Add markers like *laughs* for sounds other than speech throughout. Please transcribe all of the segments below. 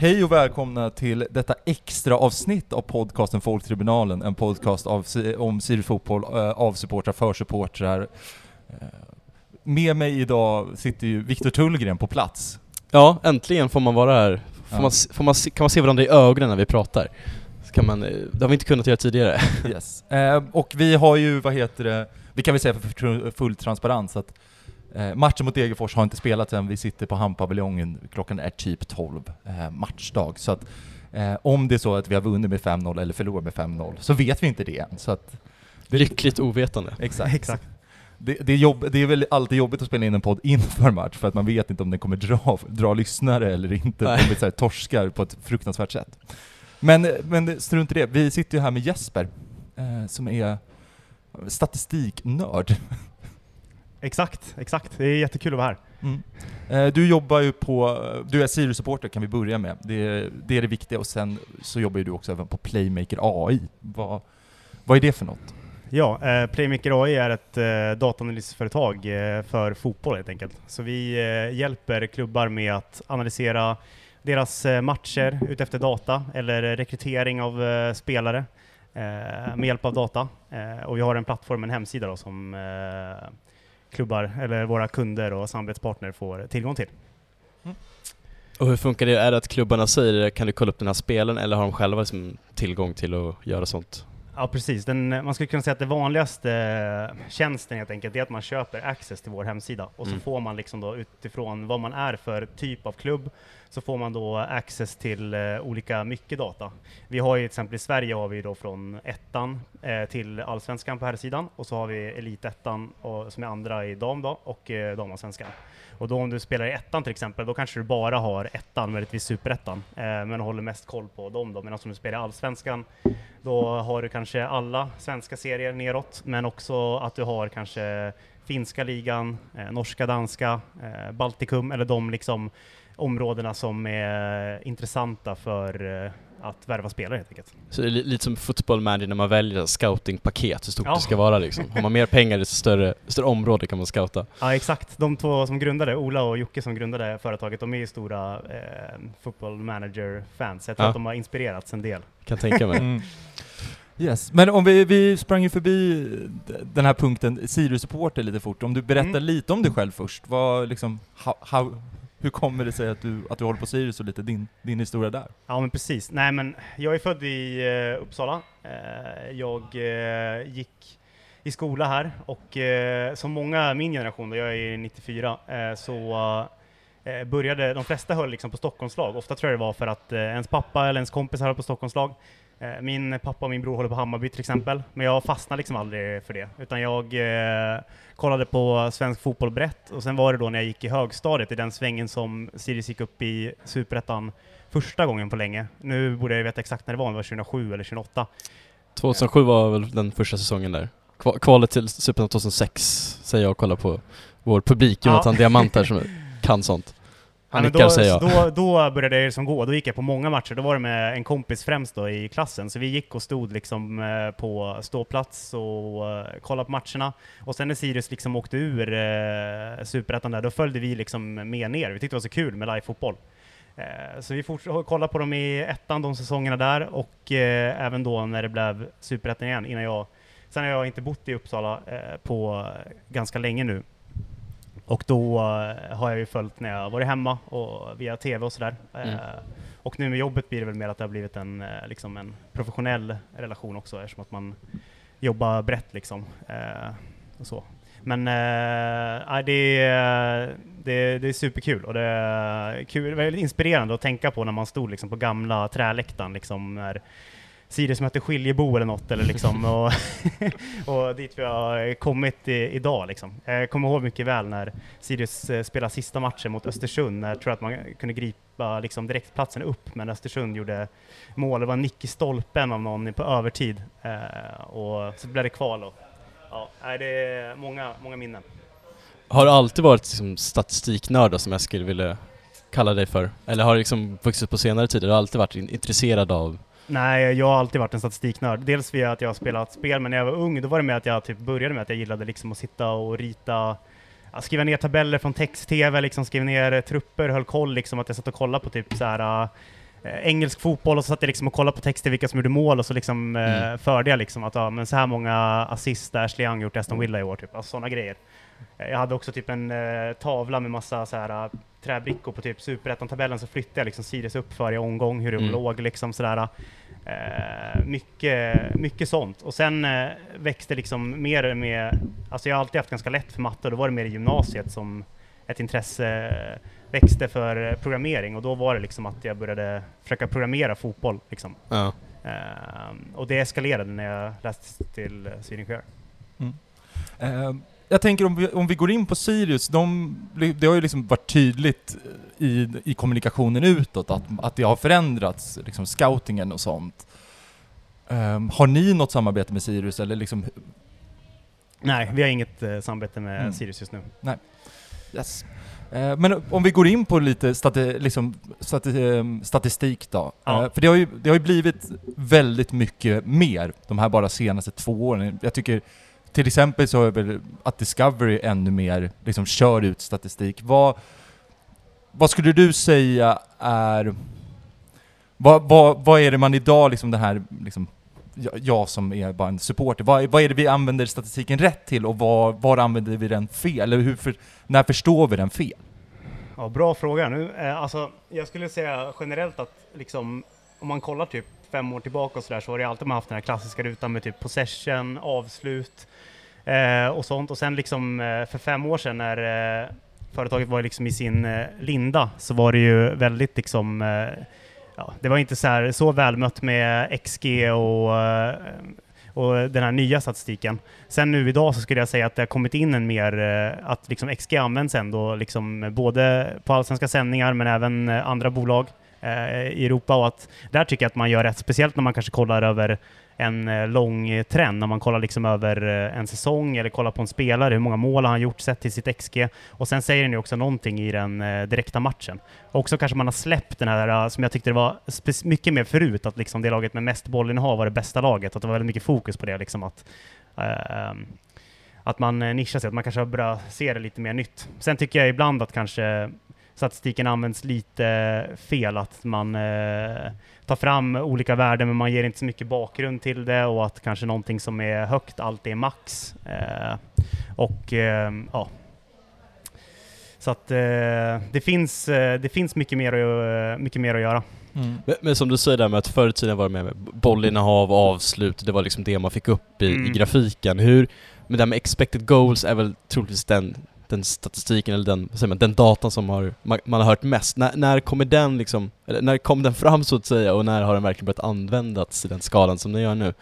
Hej och välkomna till detta extra avsnitt av podcasten Folktribunalen, en podcast av, om Sirius fotboll, eh, av supportrar, för supportrar. Eh, med mig idag sitter ju Viktor Tullgren på plats. Ja, äntligen får man vara här. Får Ja. man, får man, kan man se varandra i ögonen när vi pratar? Så kan man, eh, det har vi inte kunnat göra tidigare. Yes. Eh, och vi har ju, vad heter det, vi kan väl säga för full transparens att eh, matchen mot Degerfors har inte spelats än, vi sitter på Hampaviljongen, klockan är typ 12, eh, matchdag. Så att eh, om det är så att vi har vunnit med 5-0 eller förlorat med 5-0, så vet vi inte det än. Så att, Lyckligt ovetande. exakt. Exakt. Det, det, är jobb, det är väl alltid jobbigt att spela in en podd inför match, för att man vet inte om den kommer dra, dra lyssnare eller inte, om Nej. vi så här, torskar på ett fruktansvärt sätt. Men, men strunt i det, vi sitter ju här med Jesper, eh, som är statistiknörd. Exakt, exakt. Det är jättekul att vara här. Mm. Eh, du jobbar ju på, du är Sirius-supporter kan vi börja med, det, det är det viktiga, och sen så jobbar ju du också även på Playmaker AI. Vad, vad är det för något? Ja, eh, Playmaker AI är ett eh, dataanalysföretag eh, för fotboll helt enkelt. Så vi eh, hjälper klubbar med att analysera deras eh, matcher utefter data eller rekrytering av eh, spelare med hjälp av data. Och vi har en plattform, en hemsida då, som klubbar eller våra kunder och samarbetspartner får tillgång till. Och hur funkar det? Är det att klubbarna säger kan du kolla upp den här spelen eller har de själva liksom tillgång till att göra sånt? Ja, precis. Den, man skulle kunna säga att det vanligaste eh, tjänsten helt enkelt är att man köper access till vår hemsida och så Mm. får man liksom då utifrån vad man är för typ av klubb så får man då access till eh, olika mycket data. Vi har ju till exempel i Sverige har vi då från ettan eh, till allsvenskan på här sidan och så har vi elitettan och, som är andra i dam då och eh, damallsvenskan. Och då om du spelar i ettan till exempel, då kanske du bara har ettan, möjligtvis superettan, eh, men håller mest koll på dem då. Medan om du spelar i allsvenskan, då har du kanske alla svenska serier neråt, men också att du har kanske finska ligan, eh, norska, danska, eh, Baltikum, eller de liksom områdena som är intressanta för eh, att värva spelare helt enkelt. Så det är li- lite som football manager när man väljer scoutingpaket, hur stort Ja. det ska vara liksom. Har man mer pengar desto större, större område kan man scouta. Ja exakt, de två som grundade, Ola och Jocke som grundade företaget, de är ju stora eh, football manager-fans. Jag tror Ja. att de har inspirerats en del. Kan tänka mig. Mm. Yes, men om vi, vi sprang ju förbi den här punkten Sirius-supporter lite fort. Om du berättar Mm. lite om dig själv först. Vad, liksom, how, how, hur kommer det sig att du, att du håller på Sirius och lite din, din historia där? Ja men precis. Nej men jag är född i uh, Uppsala. Uh, jag uh, gick i skola här och som många min generation, då jag är 94, så började, de flesta höll liksom på Stockholmslag. Ofta tror jag det var för att ens pappa eller ens kompis höll på Stockholmslag. Eh, min pappa och min bror håller på Hammarby till exempel, men jag fastnade liksom aldrig för det. Utan jag eh, kollade på svensk fotboll brett och sen var det då när jag gick i högstadiet, i den svängen som Sirius gick upp i Superettan första gången på länge. Nu borde jag veta exakt när det var, om det var 2007 eller 2008. 2007 var väl den första säsongen där. Kva- Kvalet till Superettan 2006 säger jag och kollar på vår publik, Ja. Jonathan Diamant här som kan sånt. Han nickar då, säger jag. Då, då började jag liksom gå, då gick jag på många matcher, då var det med en kompis främst då i klassen, så vi gick och stod liksom eh, på ståplats och eh, kollade på matcherna. Och sen när Sirius liksom åkte ur eh, Superettan där, då följde vi liksom med ner. Vi tyckte det var så kul med live-fotboll. Eh, så vi fortsatte kolla på dem i ettan, de säsongerna där, och eh, även då när det blev Superettan igen, innan jag Sen har jag inte bott i Uppsala eh, på ganska länge nu. Och då eh, har jag ju följt när jag varit hemma och via TV och sådär. Mm. Eh, och nu med jobbet blir det väl mer att det har blivit en, eh, liksom en professionell relation också eftersom att man jobbar brett liksom. Och så. Men nej, det, är, det, det är superkul och det är kul, väldigt inspirerande att tänka på när man stod liksom på gamla träläktaren liksom när Sirius mötte Skiljebo eller något eller liksom *laughs* och, *laughs* och dit vi har kommit i, idag liksom. Jag kommer ihåg mycket väl när Sirius eh, spelade sista matchen mot Östersund, när jag tror att man kunde gripa liksom direktplatsen upp, men Östersund gjorde mål. Det var en nick i stolpen av någon på övertid eh, och så blev det kval och ja, det är många, många minnen. Har du alltid varit liksom, statistiknörd då, som jag skulle vilja kalla dig för? Eller har du liksom vuxit på senare tid? Har du alltid varit in- intresserad av Nej, jag har alltid varit en statistiknörd. Dels via att jag har spelat spel, men när jag var ung, då var det med att jag typ började med att jag gillade liksom att sitta och rita, skriva ner tabeller från text-tv, liksom skriva ner eh, trupper, höll koll liksom, att jag satt och kollade på typ så här eh, engelsk fotboll och så satt jag liksom och kollade på texter vilka som gjorde mål och så liksom eh, Mm. förde jag liksom att ja, men så här många assist Ashley Young gjort Aston Villa i år, typ. Alltså sådana grejer. Jag hade också typ en eh, tavla med massa så här träbrickor på typ superettan-tabellen så flyttade jag liksom Sirius upp för i omgång, hur de Mm. låg liksom sådär. Eh, mycket, mycket sånt. Och sen eh, växte liksom mer med, alltså jag har alltid haft ganska lätt för matte och då var det mer i gymnasiet som ett intresse eh, växte för eh, programmering och då var det liksom att jag började försöka programmera fotboll liksom. Ja. Eh, och det eskalerade när jag läste till eh, civilingenjör. Eh, jag tänker om vi, om vi går in på Sirius, de, det har ju liksom varit tydligt i, i kommunikationen utåt att, att det har förändrats, liksom scoutingen och sånt. Eh, har ni något samarbete med Sirius eller liksom... Nej, vi har inget eh, samarbete med Mm. Sirius just nu. Yes. Eh, men om vi går in på lite stati, liksom, stati, eh, statistik då. Ja. Eh, för det har, ju, det har ju blivit väldigt mycket mer de här bara senaste två åren. Jag tycker till exempel så är väl att Discovery ännu mer liksom kör ut statistik. Vad, vad skulle du säga är... Vad, vad, vad är det man idag, liksom den här, liksom, jag, jag som är bara en supporter, vad, vad är det vi använder statistiken rätt till och var, var använder vi den fel? Eller hur för, när förstår vi den fel? Ja, bra fråga. Nu, eh, alltså, jag skulle säga generellt att liksom, om man kollar typ fem år tillbaka och sådär så har det alltid man haft den här klassiska rutan med typ possession, avslut eh, Eh, och sånt. Och sen liksom eh, för fem år sedan när eh, företaget var liksom i sin eh, linda så var det ju väldigt liksom eh, Ja, det var inte så, här, så välmött med XG och, eh, och den här nya statistiken. Sen nu idag så skulle jag säga att det har kommit in en mer, eh, att liksom XG används ändå liksom både på allsvenska sändningar men även andra bolag Eh, i Europa och att där tycker jag att man gör rätt, speciellt när man kanske kollar över en eh, lång trend, när man kollar liksom över eh, en säsong eller kollar på en spelare, hur många mål har han gjort sett till sitt XG och sen säger den ju också någonting i den direkta matchen. Också kanske man har släppt den här, som jag tyckte det var mycket mer förut, att liksom det laget med mest bollinnehav var det bästa laget, att det var väldigt mycket fokus på det liksom att eh, att man nischar sig, att man kanske har börjat se det lite mer nytt. Sen tycker jag ibland att kanske statistiken används lite fel, att man eh, tar fram olika värden men man ger inte så mycket bakgrund till det och att kanske någonting som är högt alltid är max. Eh, och eh, ja. Så att eh, det, finns, eh, det finns mycket mer, att, mycket mer att göra. Men, men som du säger där med att förr i tiden var det med, med bollinnehav, avslut, det var liksom det man fick upp i, i Mm. grafiken. Hur, men det här med expected goals är väl troligtvis den, den statistiken eller den, säger man, den datan som har, man, man har hört mest. När, när kommer den liksom, eller när kom den fram så att säga och när har den verkligen börjat användas i den skalan som den gör nu?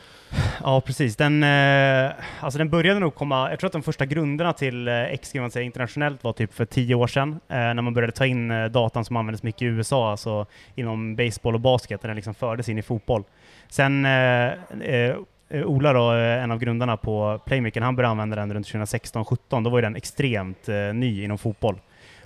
Ja, precis. Den, eh, alltså den började nog komma, jag tror att de första grunderna till eh, XG man säger, internationellt var typ för tio år sedan, eh, när man började ta in eh, datan som användes mycket i USA, alltså inom baseball och basket, när den liksom fördes in i fotboll. Sen eh, eh, Eh, Ola då, eh, en av grundarna på Playmaker, han började använda den runt 2016-17, då var ju den extremt eh, ny inom fotboll.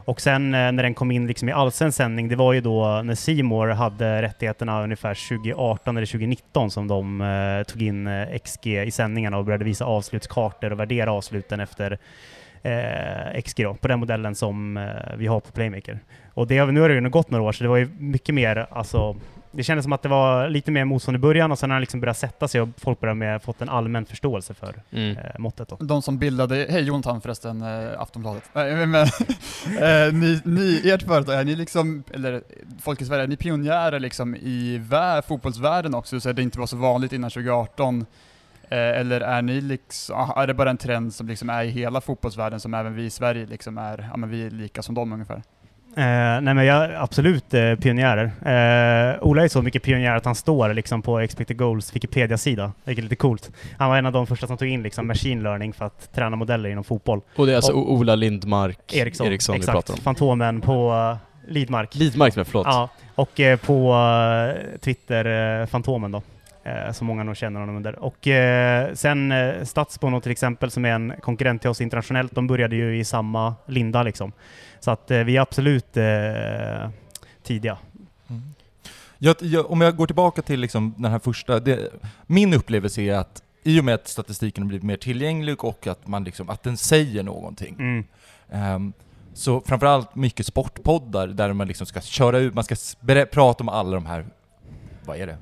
Och sen eh, när den kom in liksom i allsvensk sändning, det var ju då när Simor hade rättigheterna ungefär 2018 eller 2019 som de eh, tog in eh, XG i sändningarna och började visa avslutskartor och värdera avsluten efter eh, XG då, på den modellen som eh, vi har på Playmaker. Och det, nu har det ju gått några år, så det var ju mycket mer, alltså det kändes som att det var lite mer motstånd i början och sen har det liksom börjat sätta sig och folk börjar med fått en allmän förståelse för Mm. eh, måttet då. De som bildade, hej Jonathan förresten, eh, Aftonbladet. Nej, men, men *laughs* eh, ni, ni, ert företag, är ni liksom, eller folk i Sverige, är ni pionjärer liksom i vär, fotbollsvärlden också, så det inte var så vanligt innan 2018? Eh, eller är ni liksom, ah, är det bara en trend som liksom är i hela fotbollsvärlden som även vi i Sverige liksom är, ja men vi är lika som dem ungefär? Eh, nej men jag absolut eh, pionjärer. Eh, Ola är så mycket pionjär att han står liksom på Expected Goals Wikipedia-sida, vilket är lite coolt. Han var en av de första som tog in liksom machine learning för att träna modeller inom fotboll. Och det är alltså Och- Ola Lindmark Eriksson, vi exakt. pratar om. Fantomen på uh, Lidmark. Lidmark med, förlåt. Ja, och eh, på eh, Twitter, eh, Fantomen då. Som många nog känner honom under. Och eh, sen eh, Stadsbono till exempel, som är en konkurrent till oss internationellt, de började ju i samma linda liksom. Så att eh, vi är absolut eh, tidiga. Mm. Jag, jag, om jag går tillbaka till liksom den här första, det, min upplevelse är att i och med att statistiken har blivit mer tillgänglig och att, man liksom, att den säger någonting, Mm. ehm, så framförallt mycket sportpoddar där man liksom ska köra ut, man ska prata om alla de här, vad är det?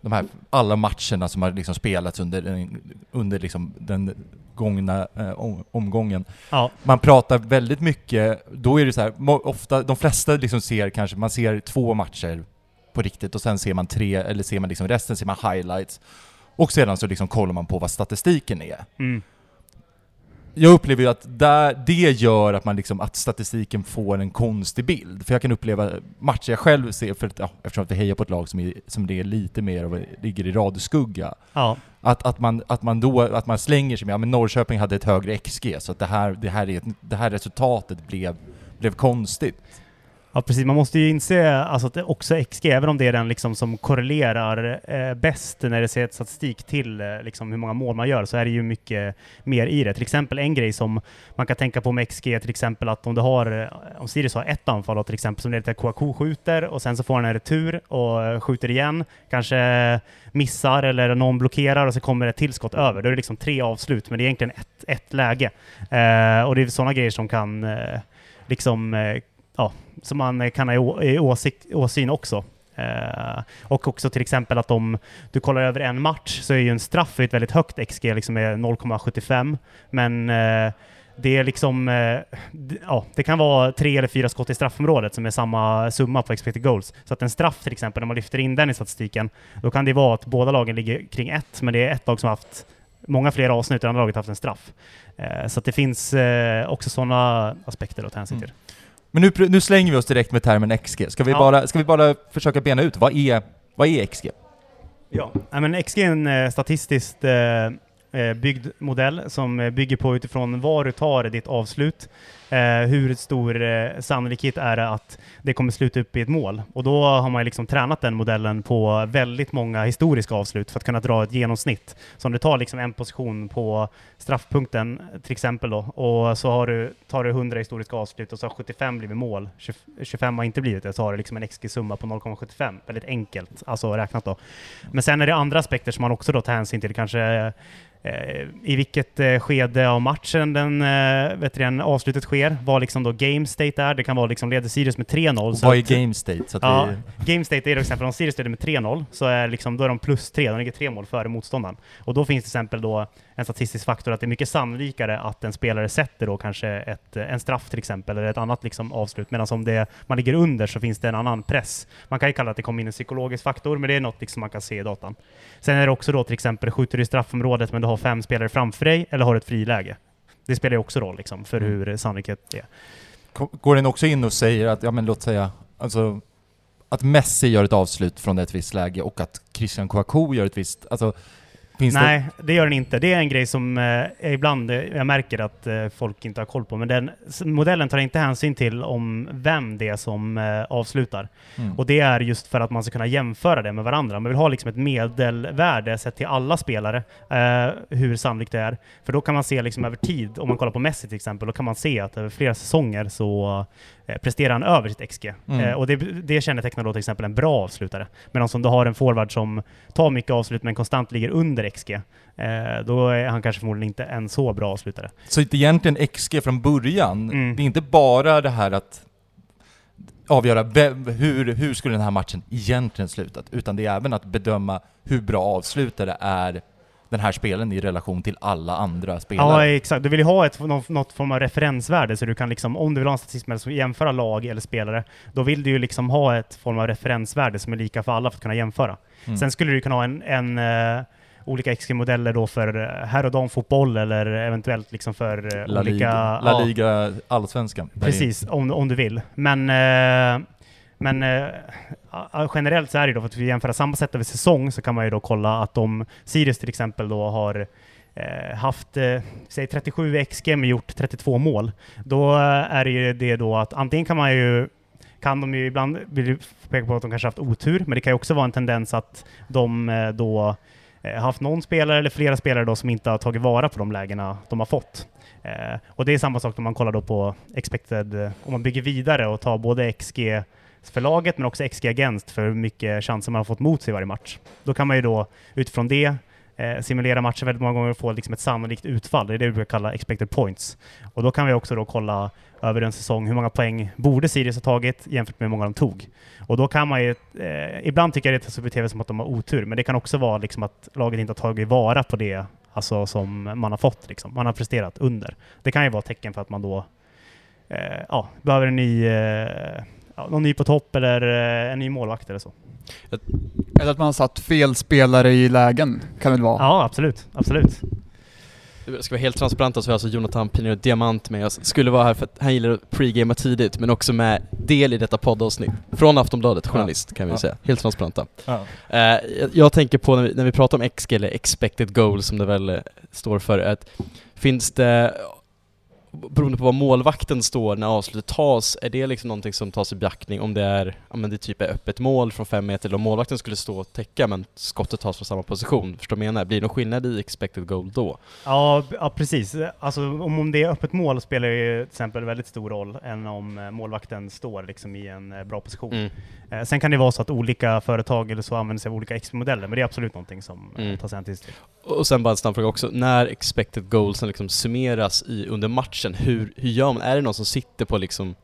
De här, alla matcherna som har liksom spelats under, under liksom den gångna eh, om, omgången. Ja, Man pratar väldigt mycket, då är det så här, ofta, de flesta liksom ser kanske, man ser två matcher på riktigt och sen ser man tre, eller ser man liksom resten, ser man highlights. Och sedan så liksom kollar man på vad statistiken är. mm. Jag upplever ju att där, det gör att man liksom, att statistiken får en konstig bild. För jag kan uppleva matcher jag själv ser, för att, ja, eftersom att vi hejar på ett lag som, är, som det är lite mer av, ligger i radskugga. ja. Att, att, man, att man då, att man slänger sig med, ja men Norrköping hade ett högre XG, så att det här, det här, är, det här resultatet blev, blev konstigt. Ja precis, man måste ju inse alltså, att också XG, även om det är den liksom som korrelerar eh, bäst när det ser statistik till eh, liksom, hur många mål man gör, så är det ju mycket mer i det. Till exempel en grej som man kan tänka på med XG till exempel att om du har, eh, om Sirius har ett anfall till exempel som leder till att Kouakou skjuter och sen så får han en retur och eh, skjuter igen, kanske missar eller någon blockerar och så kommer ett tillskott över. Då är det liksom tre avslut, men det är egentligen ett, ett läge. Eh, och det är sådana grejer som kan eh, liksom eh, ja, som man kan ha i, i åsikt, åsyn också. Uh, och också till exempel att om du kollar över en match så är ju en straff ett väldigt högt XG, liksom med 0,75. Men uh, det är liksom, uh, ja, det kan vara tre eller fyra skott i straffområdet som är samma summa på expected goals. Så att en straff till exempel, när man lyfter in den i statistiken, då kan det vara att båda lagen ligger kring ett, men det är ett lag som har haft många fler avsnitt och det andra laget har haft en straff. Så att det finns också sådana aspekter att ta hänsyn till. Mm. Men nu, nu slänger vi oss direkt med termen XG. Ska vi, Ja. bara, ska vi bara försöka bena ut, vad är, vad är XG? Ja, men XG är en eh, statistiskt eh, eh, byggd modell som eh, bygger på utifrån var du tar ditt avslut, eh, hur stor eh, sannolikhet är det att det kommer sluta upp i ett mål. Och då har man ju liksom tränat den modellen på väldigt många historiska avslut för att kunna dra ett genomsnitt. Så om du tar liksom en position på straffpunkten till exempel då, och så har du, tar du 100 historiska avslut och så har 75 blivit mål, 20 25 har inte blivit det, så har du liksom en XG-summa på 0,75. Väldigt enkelt, alltså räknat då. Men sen är det andra aspekter som man också då tar hänsyn till, kanske eh, i vilket eh, skede av matchen den, eh, vet du, den avslutet sker, vad liksom då game state är. Det kan vara liksom leder Sirius med 3-0. Och så vad är game state? Så att Ja, vi, game state är till exempel om Sirius leder med 3-0 så är, liksom, då är de plus 3, de ligger tre mål före motståndaren. Och då finns till exempel då en statistisk faktor att det är mycket sannolikare att en spelare sätter då kanske ett, en straff till exempel, eller ett annat liksom avslut, medan om det, man ligger under så finns det en annan press. Man kan ju kalla att det kommer in en psykologisk faktor, men det är något liksom man kan se i datan. Sen är det också då till exempel, skjuter du i straffområdet men du har fem spelare framför dig, eller har du ett friläge? Det spelar ju också roll liksom, för Mm. hur sannolikhet det är. Går den också in och säger att, ja men låt säga, alltså att Messi gör ett avslut från ett visst läge och att Christian Kouakou gör ett visst, alltså finns Nej, det gör den inte. Det är en grej som eh, ibland eh, jag märker att eh, folk inte har koll på. Men den modellen tar inte hänsyn till om vem det är som eh, avslutar. det? Mm. Och det är just för att man ska kunna jämföra det med varandra. Man vill ha liksom ett medelvärde sett till alla spelare, eh, hur sannolikt det är. För då kan man se liksom över tid, om man kollar på Messi till exempel, då kan man se att över flera säsonger så presterar han över sitt XG. Mm. Eh, och det, det kännetecknar då till exempel en bra avslutare. Medan om du har en forward som tar mycket avslut men konstant ligger under XG, eh, då är han kanske förmodligen inte en så bra avslutare. Så det är egentligen XG från början, Mm. det är inte bara det här att avgöra vem, hur, hur skulle den här matchen egentligen slutat, utan det är även att bedöma hur bra avslutare är den här spelen i relation till alla andra Ja, spelare. exakt. Du vill ju ha ett, något, form av referensvärde, så du kan liksom, om du vill ha en statistisk som jämföra lag eller spelare, då vill du ju liksom ha ett form av referensvärde som är lika för alla för att kunna jämföra. Mm. Sen skulle du kunna ha en, en eh, olika XG-modeller då för eh, herr och damfotboll eller eventuellt liksom för La olika... Liga, ja, La Liga allsvenskan. Precis, om, om du vill. Men, eh, men eh, generellt så är det då, för att vi jämför samma sätt över säsong, så kan man ju då kolla att om Sirius till exempel då har eh, haft, eh, säg 37 XG men gjort 32 mål, då eh, är det ju det då att antingen kan man ju kan de ju ibland vill peka på att de kanske haft otur, men det kan ju också vara en tendens att de eh, då eh, haft någon spelare eller flera spelare då som inte har tagit vara på de lägena de har fått. Eh, och det är samma sak om man kollar då på expected, om man bygger vidare och tar både XG för laget men också XG against för hur mycket chanser man har fått mot sig i varje match. Då kan man ju då utifrån det eh, simulera matcher väldigt många gånger och få liksom ett sannolikt utfall. Det är det vi brukar kalla expected points. Och då kan vi också då kolla över en säsong hur många poäng borde Sirius ha tagit jämfört med hur många de tog. Och då kan man ju, eh, ibland tycker jag det är upp i TV som att de har otur, men det kan också vara liksom att laget inte har tagit vara på det alltså, som man har fått. Liksom. Man har presterat under. Det kan ju vara ett tecken för att man då eh, ja, behöver en ny, eh, ja, någon ny på topp eller eh, en ny målvakt eller så. Eller att man har satt fel spelare i lägen, kan det vara. Ja, absolut. absolut. Jag ska vara helt transparent så är alltså Jonathan Pinero Diamant med oss. Skulle vara här för att han gillar att pregamea tidigt, men också med del i detta poddavsnitt. Från Aftonbladet, journalist kan vi Ja. säga. Helt transparenta. Ja. Eh, jag, jag tänker på när vi, när vi pratar om XG, eller expected goals som det väl eh, står för, att finns det, beroende på vad målvakten står när avslutet tas, är det liksom någonting som tas i beaktning om det är, ja men det typ är öppet mål från fem meter, eller om målvakten skulle stå och täcka men skottet tas från samma position, förstår du menar? Blir det någon skillnad i expected goal då? Ja, ja precis. Alltså, om, om det är öppet mål spelar ju till exempel väldigt stor roll än om eh, målvakten står liksom i en eh, bra position. Mm. Eh, sen kan det vara så att olika företag eller så använder sig av olika XP-modeller, men det är absolut någonting som Mm. tas hänsyn till. Och sen bara en snabb fråga också, när expected goalsen liksom summeras i, under matchen, hur, hur gör man? Är det någon som sitter på liksom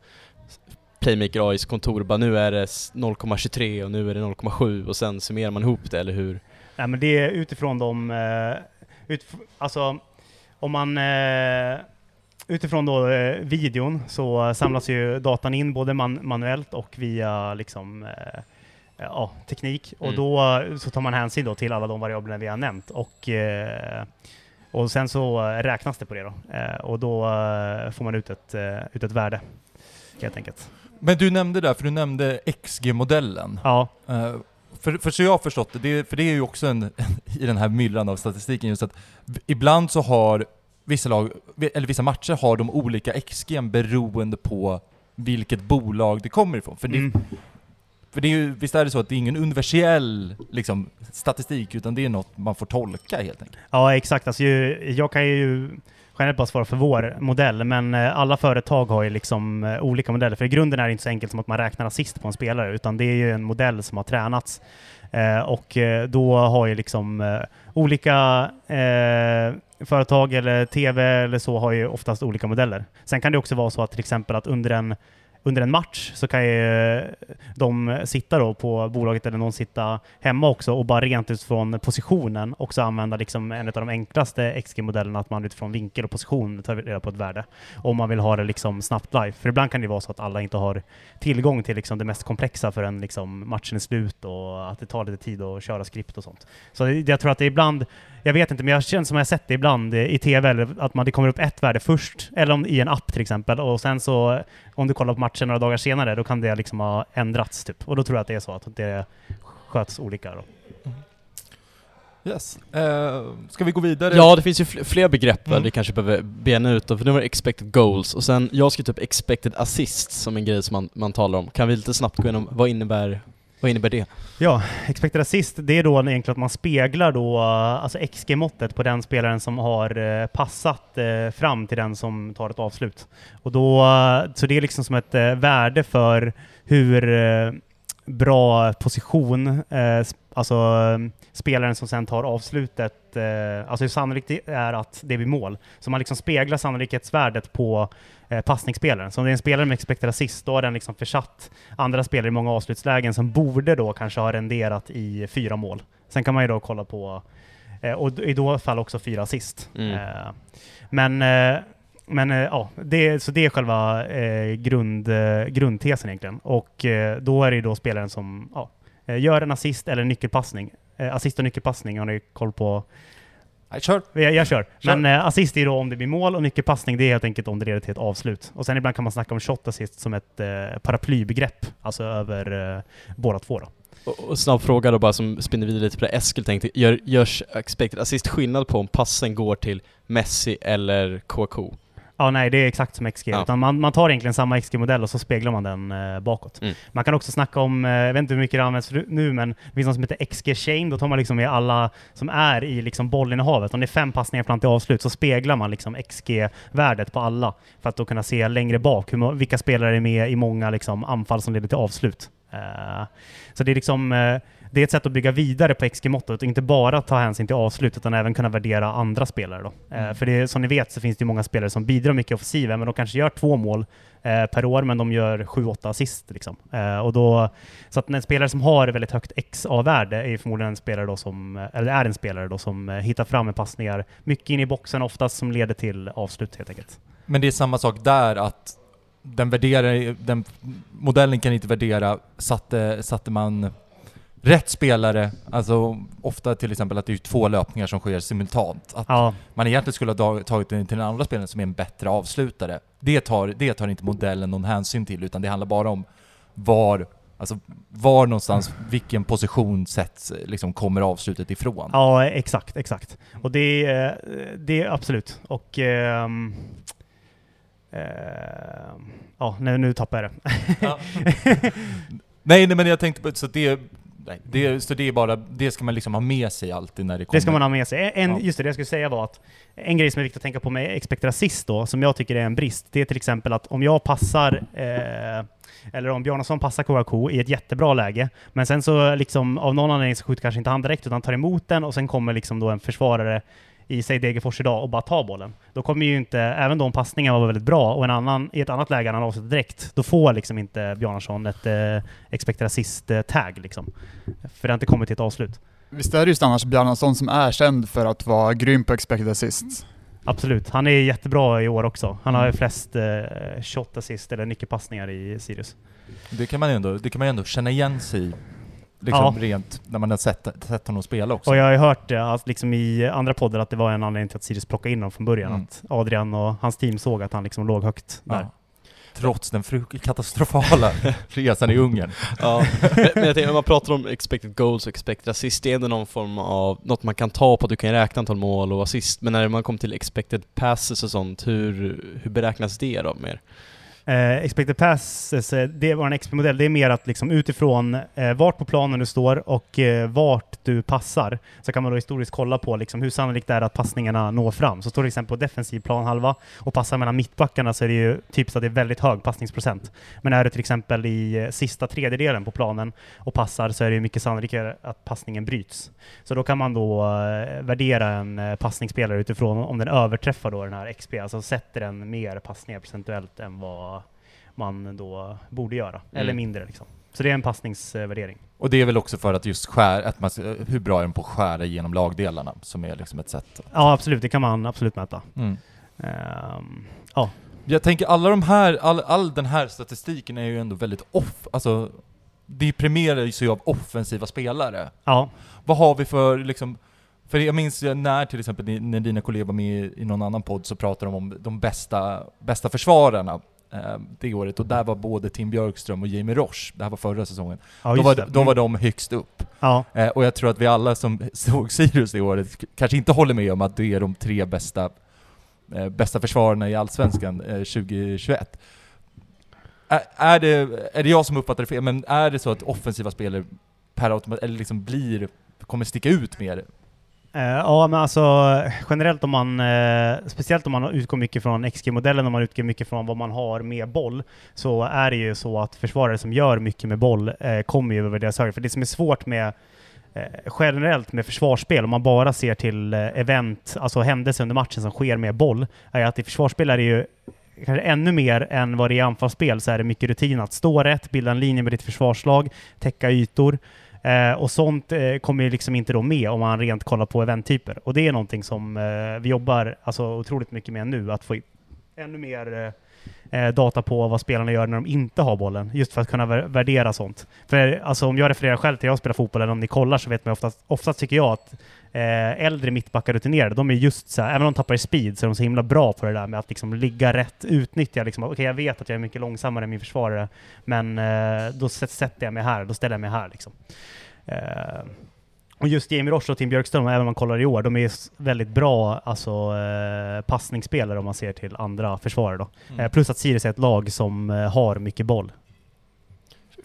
Playmaker AIs kontor och bara nu är det s- 0,23 och nu är det 0,7 och sen summerar man ihop det, eller hur? Nej, men det är utifrån de... Eh, utf- alltså, om man... Eh, utifrån då eh, videon så samlas ju datan in både man, manuellt och via liksom, ja, teknik. Och Mm. då så tar man hänsyn då till alla de variablerna vi har nämnt. Och, eh, och sen så eh, räknas det på det då. Eh, och då eh, får man ut ett, ut ett värde, helt enkelt. Men du nämnde där, för du nämnde XG-modellen. Ja, för, för så jag har förstått det, det, för det är ju också en, *laughs* i den här myllan av statistiken just att ibland så har vissa lag, eller vissa matcher har de olika XG beroende på vilket bolag det kommer ifrån. För, det, mm för det är ju, visst är det så att det är ingen universell liksom, statistik, utan det är något man får tolka helt enkelt. Ja, exakt. Alltså, jag kan ju generellt bara svara för vår modell, men eh, alla företag har ju liksom eh, olika modeller. För i grunden är det inte så enkelt som att man räknar assist på en spelare, utan det är ju en modell som har tränats. Eh, och då har ju liksom olika företag eller TV eller så har ju oftast olika modeller. Sen kan det också vara så att till exempel att under en under en match så kan ju eh, de sitta då på bolaget eller någon sitta hemma också och bara rent utifrån positionen också använda liksom en av de enklaste XG-modellerna, att man utifrån vinkel och position tar reda på ett värde. Om man vill ha det liksom snabbt live. För ibland kan det vara så att alla inte har tillgång till liksom det mest komplexa förrän liksom matchen är slut och att det tar lite tid att köra skript och sånt. Så jag tror att det är ibland, jag vet inte, men jag känner som jag har sett det ibland i TV, eller att man, det kommer upp ett värde först, eller om, i en app till exempel, och sen så om du kollar på matchen några dagar senare, då kan det liksom ha ändrats typ. Och då tror jag att det är så att det sköts olika då. Yes. Eh, ska vi gå vidare? Ja, det finns ju fl- fler begrepp Mm. vi kanske behöver bena ut då, för nu var det expected goals och sen, jag skrivit upp expected assist som en grej som man, man talar om. Kan vi lite snabbt gå igenom, vad innebär, vad innebär det? Ja, expected assist, det är då egentligen att man speglar då, alltså XG-måttet på den spelaren som har eh, passat eh, fram till den som tar ett avslut. Och då, eh, så det är liksom som ett värde för hur bra position, alltså spelaren som sen tar avslutet, alltså hur sannolikt det är att det blir mål. Så man liksom speglar sannolikhetsvärdet på eh, passningsspelaren. Så om det är en spelare med expected assist, då har den liksom försatt andra spelare i många avslutslägen som borde då kanske ha renderat i fyra mål. Sen kan man ju då kolla på, eh, och i då fall också fyra assist. Mm. Eh, men men ja, det, så det är själva grund, grundtesen egentligen. Och då är det ju då spelaren som ja, gör en assist eller en nyckelpassning. Assist och nyckelpassning har ni koll på? Nej, kör. Jag, jag kör. Kör. Men eh, assist är då om det blir mål och nyckelpassning det är helt enkelt om det leder till ett avslut. Och sen ibland kan man snacka om shot assist som ett eh, paraplybegrepp, alltså över eh, båda två då. Och, och snabb fråga då bara som spinner vidare lite på det Eskil tänkte, gör, görs expected assist skillnad på om passen går till Messi eller KK? Ja, nej, det är exakt som XG. Ja. Utan man, man tar egentligen samma XG-modell och så speglar man den eh, bakåt. Mm. Man kan också snacka om, eh, jag vet inte hur mycket det används nu, men det finns något som heter XG-chain. Då tar man liksom med alla som är i liksom bollinnehavet. Om det är fem passningar fram till avslut så speglar man liksom XG-värdet på alla. För att då kunna se längre bak hur, vilka spelare är med i många liksom, anfall som leder till avslut. Eh, så det är liksom, eh, det är ett sätt att bygga vidare på XG-måttet och inte bara ta hänsyn till avslut utan även kunna värdera andra spelare. Då. Eh, Mm. för det, som ni vet så finns det många spelare som bidrar mycket i offensiven men de kanske gör två mål eh, per år men de gör 7-8 assist. Liksom. Eh, och då, så att en spelare som har väldigt högt XA-värde är förmodligen en spelare då som, eller är en spelare då som eh, hittar fram med passningar mycket in i boxen oftast som leder till avslut helt enkelt. Men det är samma sak där att den värderar, den modellen kan inte värdera, satte, satte man rätt spelare, alltså ofta till exempel att det är två löpningar som sker simultant, att Ja, man egentligen skulle ha tagit den till den andra spelaren som är en bättre avslutare. Det tar, det tar inte modellen någon hänsyn till, utan det handlar bara om var, alltså var någonstans, vilken position sätts, liksom kommer avslutet ifrån. ja exakt, exakt. Och det, är- det är absolut. Och ehm, ehm, ja, nu, nu tappar jag det. Ja. nej, nej men jag tänkte på, så det, nej, det, så det är bara, det ska man liksom ha med sig alltid när det kommer. Det ska man ha med sig. En, Ja. Just det, det jag skulle säga var att en grej som är viktig att tänka på med expected assist då, som jag tycker är en brist, det är till exempel att om jag passar, eh, eller om Bjarnason passar Kouakou i ett jättebra läge, men sen så liksom av någon anledning så skjuter kanske inte han direkt, utan tar emot den och sen kommer liksom då en försvarare i, säg Degerfors idag, och bara tar bollen. Då kommer ju inte, även då om passningen var väldigt bra, och en annan, i ett annat läge han avslutar direkt, då får liksom inte Bjarnason ett eh, expected assist-tag liksom. För det har inte kommit till ett avslut. Visst är det just annars Bjarnason som är känd för att vara grym på expected assists? Absolut. Han är jättebra i år också. Han har ju Mm. flest eh, shot assist eller nyckelpassningar i Sirius. Det kan man ju ändå, det kan man ju ändå känna igen sig i. Liksom Ja. rent, när man har sett, sett honom spela också. Och jag har ju hört det att liksom i andra poddar att det var en anledning till att Sirius plockade in honom från början. Mm. Att Adrian och hans team såg att han liksom låg högt där. Ja. Trots den katastrofala *laughs* resan i Ungern. Ja, men, men jag tänker, när man pratar om expected goals och expected assist, det är ändå någon form av, något man kan ta på att du kan räkna antal mål och assist, men när man kommer till expected passes och sånt, hur, hur beräknas det då mer? Eh, expected passes, eh, det var en XP-modell. Det är mer att liksom utifrån eh, vart på planen du står och eh, vart du passar, så kan man då historiskt kolla på liksom, hur sannolikt det är att passningarna når fram. Så står det till exempel på defensiv planhalva och passar mellan mittbackarna så är det ju typiskt att det är väldigt hög passningsprocent. Men är du till exempel i eh, sista tredjedelen på planen och passar så är det ju mycket sannolikare att passningen bryts. Så då kan man då eh, värdera en eh, passningsspelare utifrån om den överträffar då den här XP, alltså sätter den mer passningar procentuellt än vad man då borde göra, eller Mm. mindre liksom. Så det är en passningsvärdering. Och det är väl också för att just skär, att man, hur bra är den på att skära igenom lagdelarna, som är liksom ett sätt. Ja, absolut, det kan man absolut mäta. Mm. Ehm, Jag tänker alla de här, all, all den här statistiken är ju ändå väldigt off, alltså det premieras ju av offensiva spelare. ja, Vad har vi för liksom, för jag minns när till exempel när dina kollegor var med i någon annan podd så pratade de om de bästa, bästa försvararna eh, det året och där var både Tim Björkström och Jamie Roche, det här var förra säsongen, ja då, var, det. då var Mm. de högst upp. Ja, Eh, och jag tror att vi alla som *laughs* såg Sirius det året kanske inte håller med om att det är de tre bästa, eh, bästa försvararna i Allsvenskan eh, 2021. Är, är, det, är det jag som uppfattar det fel, men är det så att offensiva spelare per automatik, eller liksom blir, kommer sticka ut mer? Eh, ja, men alltså generellt om man, eh, speciellt om man utgår mycket från XG-modellen, om man utgår mycket från vad man har med boll, så är det ju så att försvarare som gör mycket med boll eh, kommer ju över deras högre. För det som är svårt med generellt med försvarsspel, om man bara ser till event, alltså händelser under matchen som sker med boll, är att i försvarsspel är det ju kanske ännu mer än vad det är i anfallsspel så är det mycket rutin att stå rätt, bilda en linje med ditt försvarslag, täcka ytor. Eh, och sånt eh, kommer ju liksom inte då med om man rent kollar på eventtyper. Och det är någonting som eh, vi jobbar alltså, otroligt mycket med nu, att få in ännu mer eh, Eh, data på vad spelarna gör när de inte har bollen, just för att kunna värdera sånt. För alltså, om jag refererar själv till när jag spelar fotboll, eller om ni kollar, så vet man oftast, oftast tycker jag att eh, äldre mittbackar rutinerade, de är just så här, även om de tappar i speed, så är de så himla bra på det där med att liksom ligga rätt, utnyttja liksom, okej jag vet att jag är mycket långsammare än min försvarare, men eh, då sätter jag mig här, då ställer jag mig här liksom. Eh, och just Jamie Roche och Tim Björkström, även om man kollar i år, de är väldigt bra alltså, eh, passningsspelare om man ser till andra försvarare. Då. Eh, plus att Sirius är ett lag som eh, har mycket boll.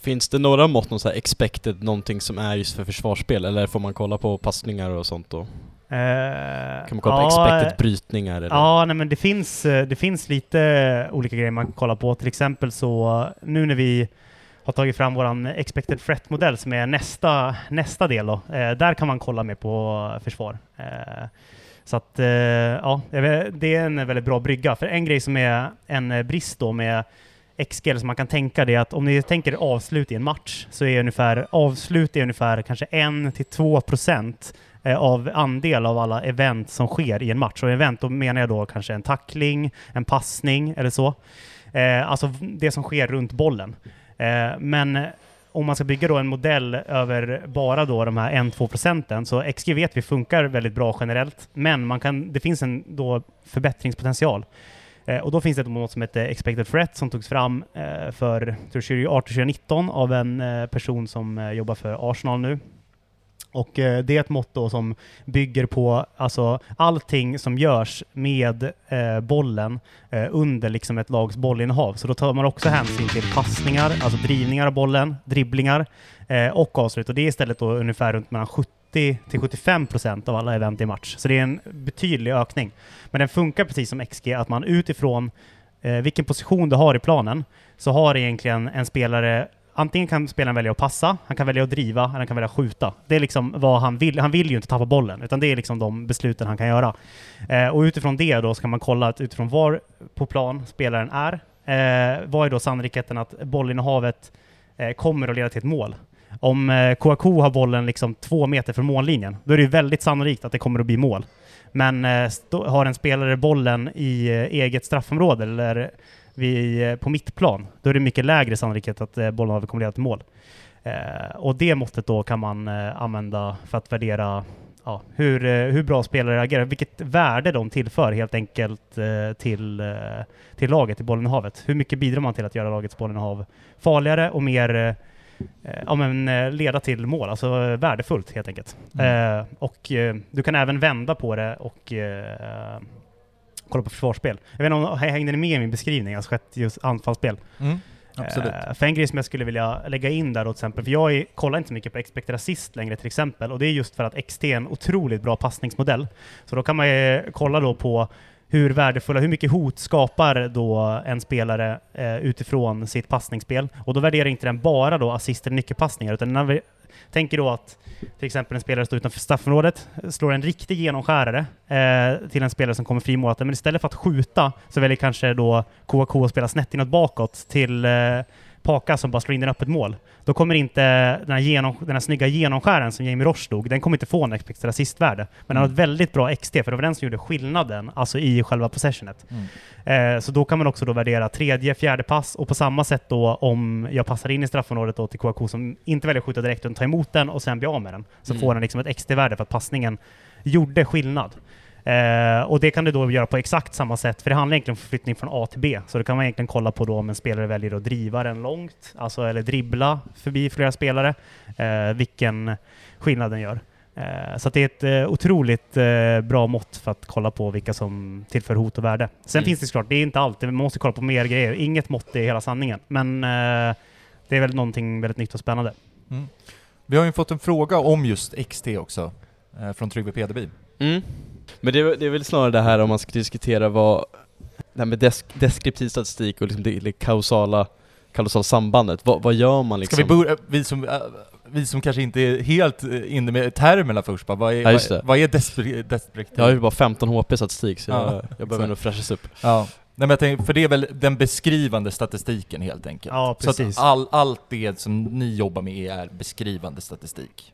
Finns det några mått, någon så här expected, någonting som är just för försvarsspel, eller får man kolla på passningar och sånt då? Kan man kolla på ja, expected brytningar eller? Ja, nej, men det finns, det finns lite olika grejer man kan kolla på. Till exempel så, nu när vi har tagit fram våran expected threat-modell som är nästa, nästa del. Då. Eh, där kan man kolla mer på försvar. Eh, så att, eh, ja, det är en väldigt bra brygga. För en grej som är en brist då med XGL som man kan tänka det är att om ni tänker avslut i en match, så är ungefär avslut är ungefär kanske 1-2 procent eh, av andel av alla event som sker i en match. Och event, då menar jag då kanske en tackling, en passning eller så. Eh, alltså det som sker runt bollen. Eh, men om man ska bygga då en modell över bara då de här 1-2 procenten, så XG vet vi funkar väldigt bra generellt, men man kan, det finns en då förbättringspotential. Eh, och då finns det något som heter expected threat som togs fram eh, för 2018-2019 av en eh, person som eh, jobbar för Arsenal nu. Och eh, det är ett mått då som bygger på alltså, allting som görs med eh, bollen eh, under liksom ett lags bollinnehav. Så då tar man också hänsyn till passningar, alltså drivningar av bollen, dribblingar eh, och avslut. Och det är istället då ungefär runt mellan 70 till 75 procent av alla event i match. Så det är en betydlig ökning. Men den funkar precis som XG, att man utifrån eh, vilken position du har i planen, så har egentligen en spelare Antingen kan spelaren välja att passa, han kan välja att driva, eller han kan välja att skjuta. Det är liksom vad han vill. Han vill ju inte tappa bollen, utan det är liksom de besluten han kan göra. Eh, och utifrån det då ska man kolla att utifrån var på plan spelaren är, eh, vad är då sannolikheten att bollinnehavet eh, kommer att leda till ett mål? Om eh, Kouakou har bollen liksom två meter från mållinjen, då är det ju väldigt sannolikt att det kommer att bli mål. Men eh, har en spelare bollen i eh, eget straffområde eller vid, eh, på mittplan, då är det mycket lägre sannolikhet att eh, bollen kommer leda till mål. Eh, och det måttet då kan man eh, använda för att värdera ja, hur, eh, hur bra spelare agerar, vilket värde de tillför helt enkelt eh, till, till laget i bollinnehavet. Hur mycket bidrar man till att göra lagets bollinnehav farligare och mer ja, men, leda till mål, alltså värdefullt helt enkelt. Mm. Och du kan även vända på det och kolla på försvarsspel. Jag vet inte om hängde ni med i min beskrivning, alltså just anfallsspel? Mm, absolut. Eh, för en grej som jag skulle vilja lägga in där då till exempel, för jag är, kollar inte så mycket på expected assist längre till exempel, och det är just för att XT är en otroligt bra passningsmodell. Så då kan man ju kolla då på hur värdefulla, hur mycket hot skapar då en spelare eh, utifrån sitt passningsspel? Och då värderar inte den bara då assist eller nyckelpassningar, utan den tänker då att till exempel en spelare står utanför straffområdet, slår en riktig genomskärare eh, till en spelare som kommer fri målet, men istället för att skjuta så väljer kanske då KK att spela snett inåt bakåt till eh, Paka som bara slår in den öppet mål. Då kommer inte den här, genom, den här snygga genomskären som Jamie Roche stod, den kommer inte få en expected assist-värde. Men den har Mm. ett väldigt bra XT, för det var den som gjorde skillnaden, alltså i själva possessionet. Mm. Eh, så då kan man också då värdera tredje, fjärde pass och på samma sätt då om jag passar in i straffområdet då till KK som inte väljer att skjuta direkt utan tar emot den och sen blir av med den. Så Mm. får den liksom ett XT-värde för att passningen gjorde skillnad. Eh, och det kan du då göra på exakt samma sätt, för det handlar egentligen om förflyttning från A till B. Så då kan man egentligen kolla på då om en spelare väljer att driva den långt, alltså eller dribbla förbi flera spelare, eh, vilken skillnad den gör. Eh, så att det är ett eh, otroligt eh, bra mått för att kolla på vilka som tillför hot och värde. Sen Mm. finns det såklart, det är inte alltid, man måste kolla på mer grejer. Inget mått är hela sanningen, men eh, det är väl någonting väldigt nytt och spännande. Vi har ju fått en fråga om just XT också, från Tryggve Pederby. Mm. Men det är, det är väl snarare det här om man ska diskutera vad, det här med desk, deskriptiv statistik och liksom det, det kausala, kausala sambandet, vad, vad gör man liksom? Ska vi börja, vi som, äh, vi som kanske inte är helt eh, inne med termerna först bara, vad är, Ja, vad, är deskriptiv? Jag har ju bara 15 HP statistik så Ja, jag, jag behöver nog fräschas upp. Ja. Nej, men jag tänker, för det är väl den beskrivande statistiken helt enkelt? Ja, Så precis. att all, allt det som ni jobbar med är beskrivande statistik?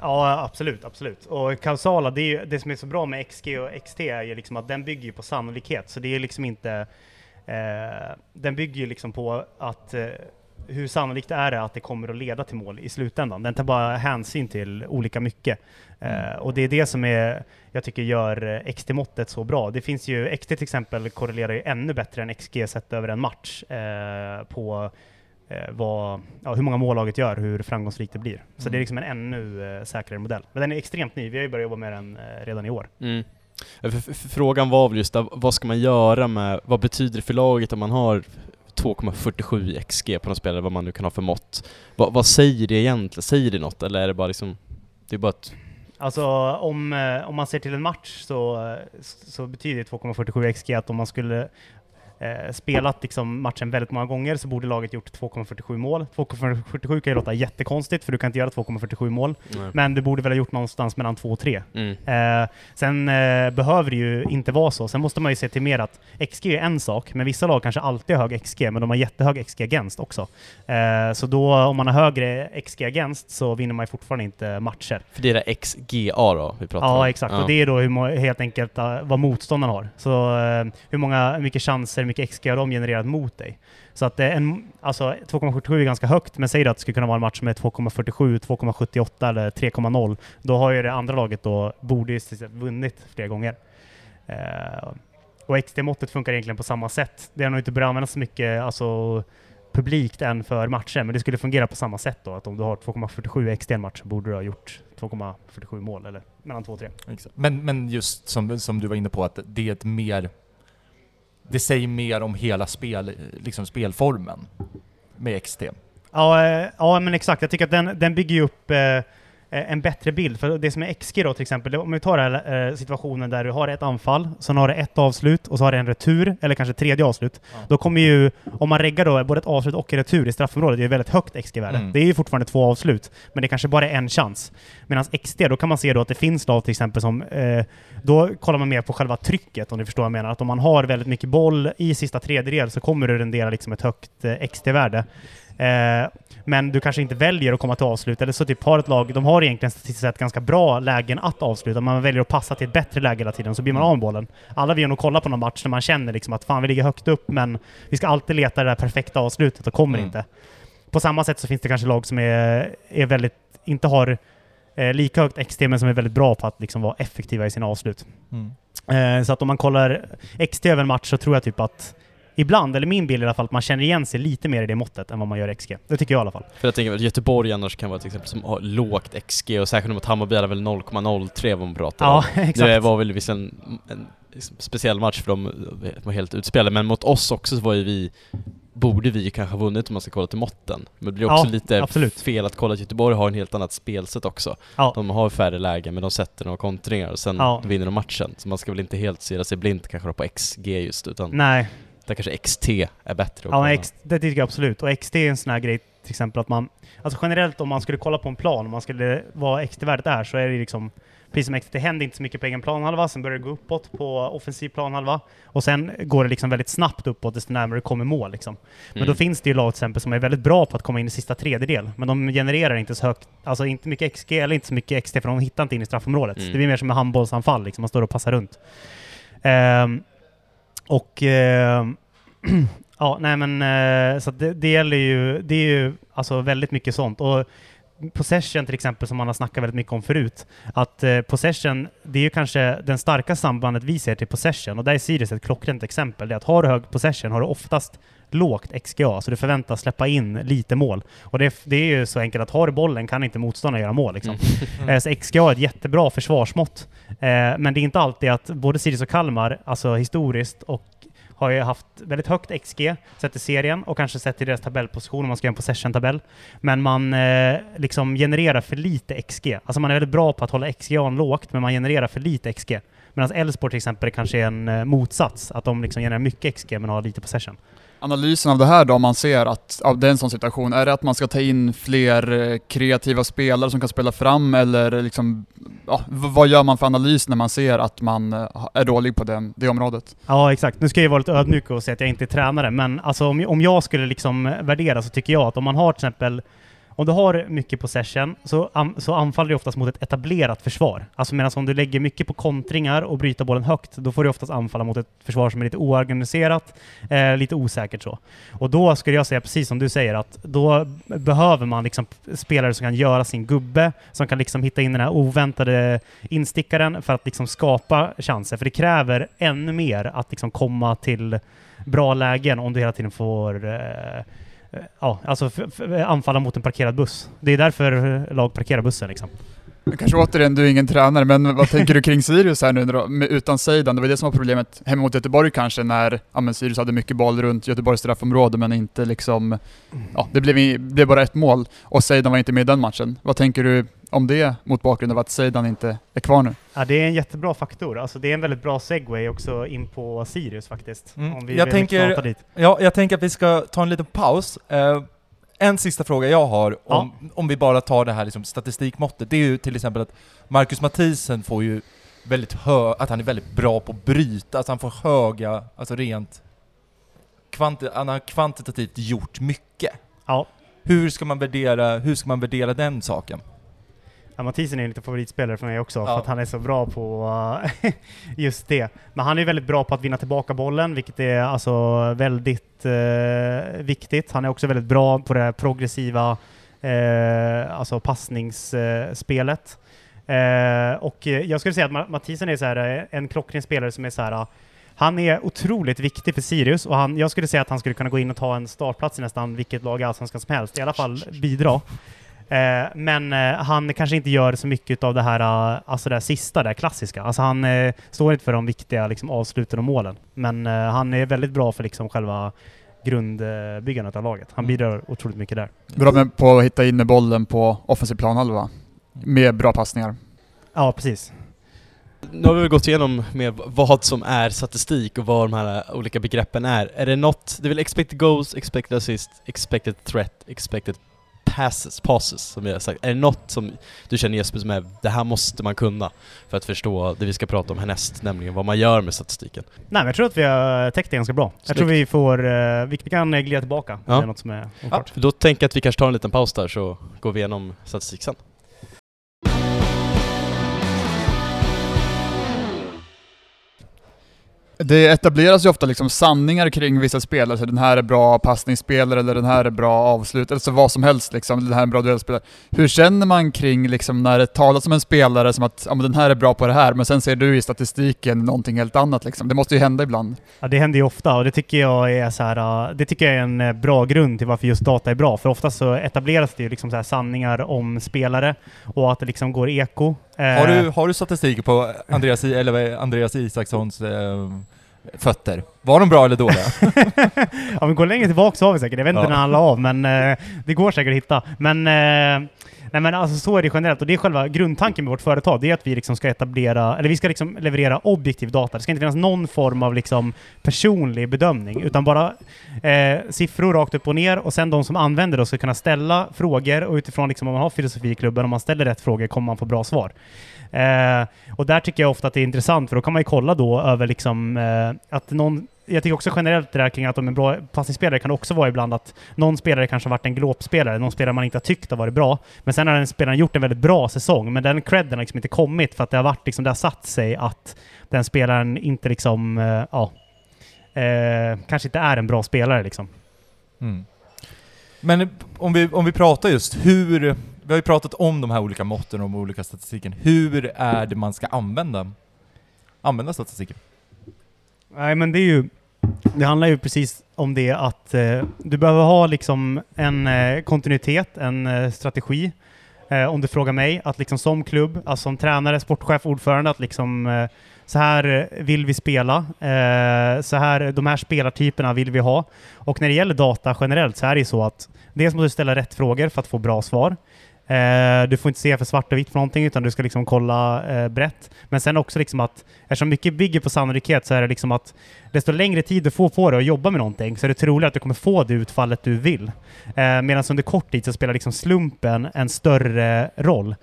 Ja, absolut, absolut. Och kausala, det, är ju, det som är så bra med XG och XT är ju liksom att den bygger på sannolikhet, så det är liksom inte... Eh, den bygger ju liksom på att eh, hur sannolikt är det att det kommer att leda till mål i slutändan? Den tar bara hänsyn till olika mycket. Eh, och det är det som är, jag tycker gör eh, XT-måttet så bra. Det finns ju, XT till exempel korrelerar ju ännu bättre än XG sett över en match eh, på vad, ja, hur många mål laget gör, hur framgångsrikt det blir. Så Mm. det är liksom en ännu eh, säkrare modell. Men den är extremt ny, vi har ju börjat jobba med den eh, redan i år. Mm. Frågan var väl just där, vad ska man göra med, vad betyder det för laget om man har 2,47 i XG på någon spelare, vad man nu kan ha för mått? Vad, vad säger det egentligen? Säger det något eller är det bara liksom, det är bara ett... Alltså om, eh, om man ser till en match så, eh, så betyder 2,47 XG att om man skulle eh, spelat liksom matchen väldigt många gånger så borde laget gjort 2,47 mål. 2,47 kan ju låta jättekonstigt för du kan inte göra 2,47 mål, Nej. men du borde väl ha gjort någonstans mellan 2 och 3. Mm. Eh, sen eh, behöver det ju inte vara så. Sen måste man ju se till mer att XG är en sak, men vissa lag kanske alltid har hög XG, men de har jättehög XG-agenst också. Eh, så då, om man har högre XG-agenst så vinner man ju fortfarande inte matcher. För det är det XGA då vi pratar om? Ja, exakt. Ja. Och det är då hur, helt enkelt eh, vad motståndaren har. Så eh, hur, många, hur mycket chanser, mycket XG har de genererat mot dig? Så att eh, en, alltså 2,77 är ganska högt, men säg att det skulle kunna vara en match med 2,47, 2,78 eller 3,0. Då har ju det andra laget då, borde ju vunnit flera gånger. Eh, och XG-måttet funkar egentligen på samma sätt. Det har nog inte börjat användas så mycket alltså, publikt än för matcher, men det skulle fungera på samma sätt då. Att om du har 2,47 XG i en match så borde du ha gjort 2,47 mål, eller mellan 2 och 3. Men, men just som, som du var inne på, att det är ett mer... Det säger mer om hela spel, liksom spelformen med XT. Ja, eh, ja, men exakt. Jag tycker att den, den bygger ju upp eh, en bättre bild. För det som är XG då till exempel, om vi tar den här eh, situationen där du har ett anfall, sen har du ett avslut och så har du en retur, eller kanske tredje avslut. Ja. Då kommer ju, om man reggar då både ett avslut och en retur i straffområdet, det är ett väldigt högt XG-värde. Mm. Det är ju fortfarande två avslut, men det kanske bara är en chans. Medan XD, då kan man se då att det finns lag till exempel som, eh, då kollar man mer på själva trycket om du förstår vad jag menar. Att om man har väldigt mycket boll i sista tredjedel så kommer du rendera liksom ett högt eh, XD-värde. Eh, men du kanske inte väljer att komma till avslut, eller så typ har ett lag, de har egentligen statistiskt sett ganska bra lägen att avsluta, man väljer att passa till ett bättre läge hela tiden, så blir man av med bollen. Alla vill nog kolla på någon match när man känner liksom att fan, vi ligger högt upp, men vi ska alltid leta det där perfekta avslutet och kommer Mm. inte. På samma sätt så finns det kanske lag som är, är väldigt, inte har eh, lika högt XT, men som är väldigt bra på att liksom vara effektiva i sina avslut. Mm. Eh, så att om man kollar XT över en match så tror jag typ att ibland, eller min bild i alla fall, att man känner igen sig lite mer i det måttet än vad man gör XG. Det tycker jag i alla fall. För jag tänker att Göteborg annars kan vara till exempel som har lågt XG och särskilt mot Hammarby är väl 0,03 vad man pratar om. Ja, *laughs* exakt. Det var väl visserligen en, liksom speciell match för de var helt utspelade, men mot oss också så var ju vi Borde vi kanske ha vunnit om man ska kolla till måtten. Men det blir också Ja, lite absolut. fel att kolla att Göteborg har en helt annat spelsätt också. Ja. De har färre lägen men de sätter några kontringar och sen Ja. vinner de matchen. Så man ska väl inte helt se sig blint kanske på XG just utan Nej, där kanske XT är bättre ja, men X, det tycker jag absolut. Och XT är en sån här grej, till exempel att man... Alltså generellt om man skulle kolla på en plan, om man skulle, vad XT-värdet är, så är det liksom... Precis som XT, det händer inte så mycket på egen planhalva, sen börjar det gå uppåt på offensiv planhalva, och sen går det liksom väldigt snabbt uppåt desto närmare det kommer mål. Liksom. Men Mm. då finns det ju lag till exempel som är väldigt bra på att komma in i sista tredjedel, men de genererar inte så högt, alltså inte mycket XG eller inte så mycket XT för de hittar inte in i straffområdet. Mm. Det blir mer som en handbollsanfall, liksom, man står och passar runt. Ehm, och eh, *clears throat* ja, nej men eh, så det, det gäller ju, det är ju alltså väldigt mycket sånt. Och possession till exempel, som man har snackat väldigt mycket om förut, att eh, possession, det är ju kanske den starka sambandet vi ser till possession, och där är Sirius ett klockrent exempel. Det är att har du hög possession har du oftast lågt XGA, så du förväntas släppa in lite mål. Och det, det är ju så enkelt att har du bollen kan inte motståndaren göra mål. Liksom. *laughs* Eh, Så XGA är ett jättebra försvarsmått. Eh, Men det är inte alltid att både Sirius och Kalmar, alltså historiskt, och har ju haft väldigt högt XG sett i serien och kanske sett i deras tabellposition om man ska göra en possession-tabell. Men man eh, liksom genererar för lite XG. Alltså man är väldigt bra på att hålla XGA lågt, men man genererar för lite XG. Medan Elfsborg till exempel kanske är en eh, motsats, att de liksom genererar mycket XG men har lite possession. Analysen av det här då, om man ser att, av den sån situation, är det att man ska ta in fler eh, kreativa spelare som kan spela fram eller liksom, ja, vad gör man för analys när man ser att man eh, är dålig på det, det området? Ja, exakt. Nu ska jag ju vara lite ödmjuk och säga att jag inte är tränare, men alltså om, om jag skulle liksom värdera så tycker jag att om man har till exempel om du har mycket possession så, an, så anfaller du oftast mot ett etablerat försvar. Alltså medan om du lägger mycket på kontringar och bryter bollen högt, då får du oftast anfalla mot ett försvar som är lite oorganiserat, eh, lite osäkert så. Och då skulle jag säga, precis som du säger, att då behöver man liksom spelare som kan göra sin gubbe, som kan liksom hitta in den här oväntade instickaren för att liksom skapa chanser. För det kräver ännu mer att liksom komma till bra lägen om du hela tiden får eh, Ja, alltså anfalla mot en parkerad buss. Det är därför lag parkerar bussen liksom. Men Kanske återigen, du är ingen tränare, men vad tänker du kring Sirius här nu då, utan Seidan? Det var det som var problemet hemma mot Göteborg kanske, när ja, men Sirius hade mycket boll runt Göteborgs straffområde, men inte liksom... Ja, det blev, blev bara ett mål, och Seidan var inte med i den matchen. Vad tänker du om det mot bakgrund av att Zeidan inte är kvar nu? Ja, det är en jättebra faktor. Alltså, det är en väldigt bra segway också in på Sirius faktiskt. Mm. Om vi Jag tänker- dit. Ja, jag tänker att vi ska ta en liten paus. Eh, en sista fråga jag har, om, om vi bara tar det här liksom statistikmåttet, det är ju till exempel att Marcus Mathisen får ju väldigt hö att han är väldigt bra på att bryta, alltså han får höga, alltså rent kvanti han har kvantitativt gjort mycket. Ja. Hur ska man värdera, hur ska man värdera den saken? Ja, Mathisen är en liten favoritspelare för mig också, Ja. för att han är så bra på *laughs* just det. Men han är väldigt bra på att vinna tillbaka bollen, vilket är alltså väldigt eh, viktigt. Han är också väldigt bra på det här progressiva eh, alltså passningsspelet. Eh, och eh, jag skulle säga att Ma- Mathisen är så här, eh, en klockren spelare som är så här uh, han är otroligt viktig för Sirius och han, jag skulle säga att han skulle kunna gå in och ta en startplats i nästan vilket lag i Allsvenskan som helst, i alla fall bidra. Eh, men eh, han kanske inte gör så mycket av det här, eh, alltså det här sista, det här klassiska. Alltså han eh, står inte för de viktiga liksom, avsluten och målen. Men eh, han är väldigt bra för liksom, själva grundbyggandet av laget. Han Mm. bidrar otroligt mycket där. Bra med på att hitta in med bollen på offensiv planhalva. Med bra passningar. Ja, precis. Nu har vi gått igenom med vad som är statistik och vad de här olika begreppen är. Är det något, det är väl expected goals, expected assist, expected threat, expected passes, passes som jag har sagt. Är det något som du känner Jesper som är, det här måste man kunna för att förstå det vi ska prata om härnäst, nämligen vad man gör med statistiken? Nej, men jag tror att vi har täckt det ganska bra. Jag Snyggt. tror vi får, eh, vi kan eh, glida tillbaka om Ja. det är något som är oklart. För då tänker jag att vi kanske tar en liten paus där så går vi igenom statistik sen. Det etableras ju ofta liksom sanningar kring vissa spelare, så den här är bra passningsspelare eller den här är bra avslutare, så vad som helst liksom, den här är en bra duellspelare. Hur känner man kring liksom när det talas om en spelare som att ja, men den här är bra på det här, men sen ser du i statistiken någonting helt annat liksom. Det måste ju hända ibland. Ja, det händer ju ofta och det tycker jag är så här, det tycker jag är en eh, bra grund till varför just data är bra. För ofta så etableras det ju liksom så här sanningar om spelare och att det liksom går eko. Eh, Har du, har du statistik på Andreas, eller Andreas Isakssons eh, fötter? Var de bra eller dåliga? *laughs* *laughs* ja, men går längre tillbaka så har vi säkert. Jag vet inte Ja. när han la av, men eh, det går säkert att hitta. Men, eh, nej, men alltså, så är det generellt. Och det är själva grundtanken med vårt företag. Det är att vi liksom ska etablera, eller vi ska liksom leverera objektiv data. Det ska inte finnas någon form av liksom personlig bedömning, utan bara eh, siffror rakt upp och ner. Och sen de som använder det ska kunna ställa frågor och utifrån liksom, om man har filosofi i klubben, om man ställer rätt frågor kommer man få bra svar. Eh, och där tycker jag ofta att det är intressant, för då kan man ju kolla då över liksom, eh, att någon jag tycker också generellt det där kring att de är bra passningsspelare kan också vara ibland att någon spelare kanske har varit en glåpspelare, någon spelare man inte har tyckt har varit bra, men sen har den spelaren gjort en väldigt bra säsong, men den credden har liksom inte kommit för att det har varit liksom, det har satt sig att den spelaren inte liksom, eh, ja, eh, kanske inte är en bra spelare liksom. Mm. Men om vi, om vi pratar just hur, vi har ju pratat om de här olika måtten och de olika statistiken. Hur är det man ska använda, använda statistiken? Nej, men det är ju... Det handlar ju precis om det att eh, du behöver ha liksom en eh, kontinuitet, en eh, strategi. Eh, om du frågar mig, att liksom som klubb, alltså som tränare, sportchef, ordförande, att liksom eh, så här eh, vill vi spela. Eh, så här, de här spelartyperna vill vi ha. Och när det gäller data generellt så är det ju så att dels måste du ställa rätt frågor för att få bra svar. Eh, du får inte se för svart och vitt på någonting, utan du ska liksom kolla eh, brett. Men sen också liksom att, eftersom mycket bygger på sannolikhet, så är det liksom att desto längre tid du får på dig att jobba med någonting, så är det troligare att du kommer få det utfallet du vill. Eh, Medan under kort tid så spelar liksom slumpen en större roll.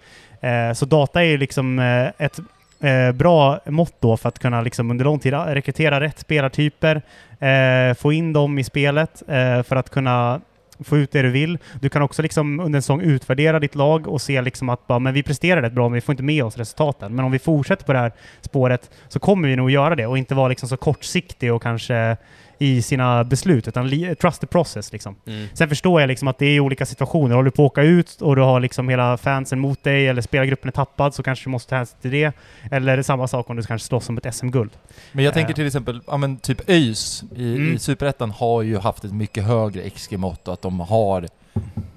Eh, så data är ju liksom eh, ett eh, bra mått då för att kunna liksom under lång tid rekrytera rätt spelartyper, eh, få in dem i spelet eh, för att kunna få ut det du vill. Du kan också liksom under en säsong utvärdera ditt lag och se liksom att bara, men vi presterar rätt bra, men vi får inte med oss resultaten. Men om vi fortsätter på det här spåret så kommer vi nog göra det och inte vara liksom så kortsiktig och kanske i sina beslut, utan trust the process liksom. Sen förstår jag liksom att det är olika situationer. Håller du på att åka ut och du har liksom hela fansen mot dig eller spelargruppen är tappad så kanske du måste ta hänsyn till det. Eller samma sak om du kanske slåss om ett SM-guld. Men jag tänker Eh. till exempel, ja men typ ÖIS i, Mm. i Superettan har ju haft ett mycket högre XG-mått och att de har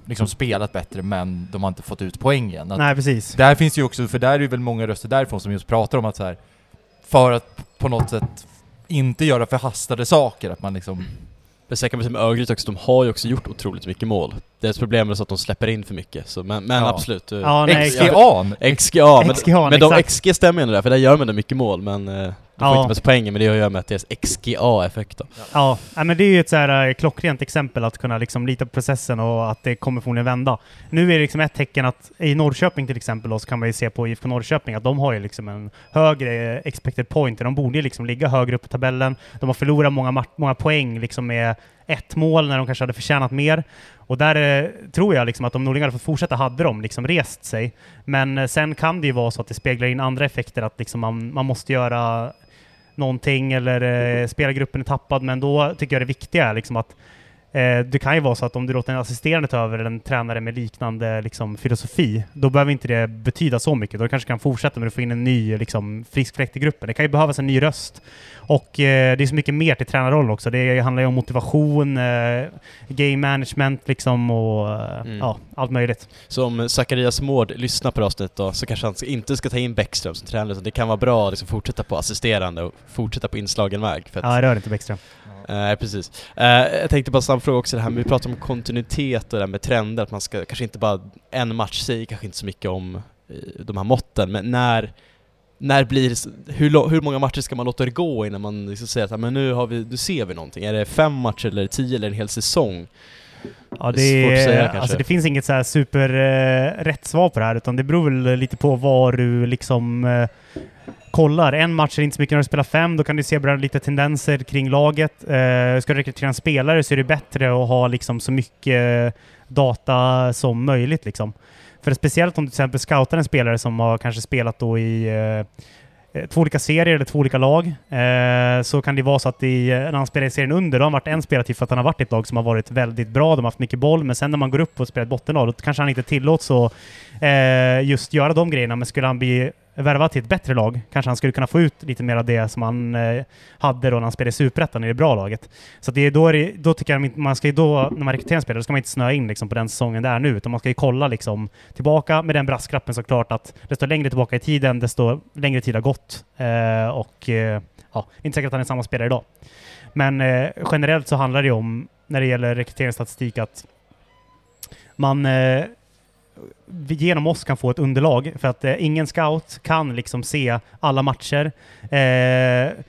liksom spelat bättre men de har inte fått ut poängen. Att Nej, precis. Där finns ju också, för där är ju väl många röster därifrån som just pratar om att så här, för att på något sätt inte göra förhastade saker, att man liksom Men sen kan man säga med Örgryte också, de har ju också gjort otroligt mycket mål. Deras problem är så att de släpper in för mycket, så, men, men Ja. absolut. eh, Ja, nej, XGA? XGA, men, XGA, men de exakt. XG stämmer ju ändå där, för där gör man ändå mycket mål, men eh, de får Ja. inte mest poängen, men det har att göra med att deras XGA-effekt då. Ja, nej, men det är ju ett så här eh, klockrent exempel att kunna liksom lita på processen och att det kommer förmodligen vända. Nu är det liksom ett tecken att i Norrköping till exempel då, så kan man ju se på IFK Norrköping att de har ju liksom en högre expected point. De borde ju liksom ligga högre upp i tabellen. De har förlorat många, många poäng liksom med ett mål när de kanske hade förtjänat mer. Och där eh, tror jag liksom att om Norlingar hade fått fortsätta hade de liksom rest sig. Men eh, sen kan det ju vara så att det speglar in andra effekter, att liksom man, man måste göra någonting eller eh, spelargruppen är tappad, men då tycker jag det viktiga är liksom att det kan ju vara så att om du låter en assisterande ta över eller en tränare med liknande liksom, filosofi, då behöver inte det betyda så mycket. Då kanske kan fortsätta men du får in en ny liksom, frisk fläkt i gruppen. Det kan ju behövas en ny röst. Och eh, det är så mycket mer till tränarroll också. Det handlar ju om motivation, eh, game management liksom och eh, Mm. ja, allt möjligt. Så om Zacharias Mård lyssnar på det avsnittet då, så kanske han inte ska ta in Bäckström som tränare, utan det kan vara bra att liksom fortsätta på assisterande och fortsätta på inslagen väg. För att, Ja, rör inte Bäckström. Nej, precis. Eh, jag tänkte bara snabb fråga också det här med, vi pratar om kontinuitet och det här med trender, att man ska kanske inte bara, en match säger kanske inte så mycket om eh, de här måtten, men när, när blir hur, hur många matcher ska man låta det gå innan man liksom säger att "Ja, men nu, har vi, nu ser vi någonting? Är det fem matcher eller tio eller en hel säsong? Ja, Det är det, svårt att säga, är, kanske. alltså, det finns inget så här super eh, rätt svar på det här, utan det beror väl lite på vad du liksom eh, kollar. En match är inte så mycket när du spelar fem, då kan du se bara lite tendenser kring laget. Eh, ska du rekrytera en spelare så är det bättre att ha liksom så mycket data som möjligt. Liksom. För speciellt om du till exempel scoutar en spelare som har kanske spelat då i eh, eh två olika serier eller två olika lag, eh, så kan det vara så att i, eh, när han spelar i serien under, då har han varit en spelartyp för att han har varit i ett lag som har varit väldigt bra, de har haft mycket boll, men sen när man går upp och spelar ett bottenlag, då kanske han inte tillåts att eh, just göra de grejerna, men skulle han bli värvad till ett bättre lag, kanske han skulle kunna få ut lite mer av det som han eh, hade då när han spelade i Superettan i det bra laget. Så att det är då, är det, då tycker jag att man ska ju då, när man rekryterar en spelare, då ska man inte snöa in liksom på den säsongen det är nu, utan man ska ju kolla liksom tillbaka med den brasklappen såklart att desto längre tillbaka i tiden, desto längre tid har gått. Eh, och eh, ja, inte säkert att han är samma spelare idag. Men eh, generellt så handlar det ju om, när det gäller rekryteringsstatistik, att man eh, genom oss kan få ett underlag för att eh, ingen scout kan liksom se alla matcher. Eh,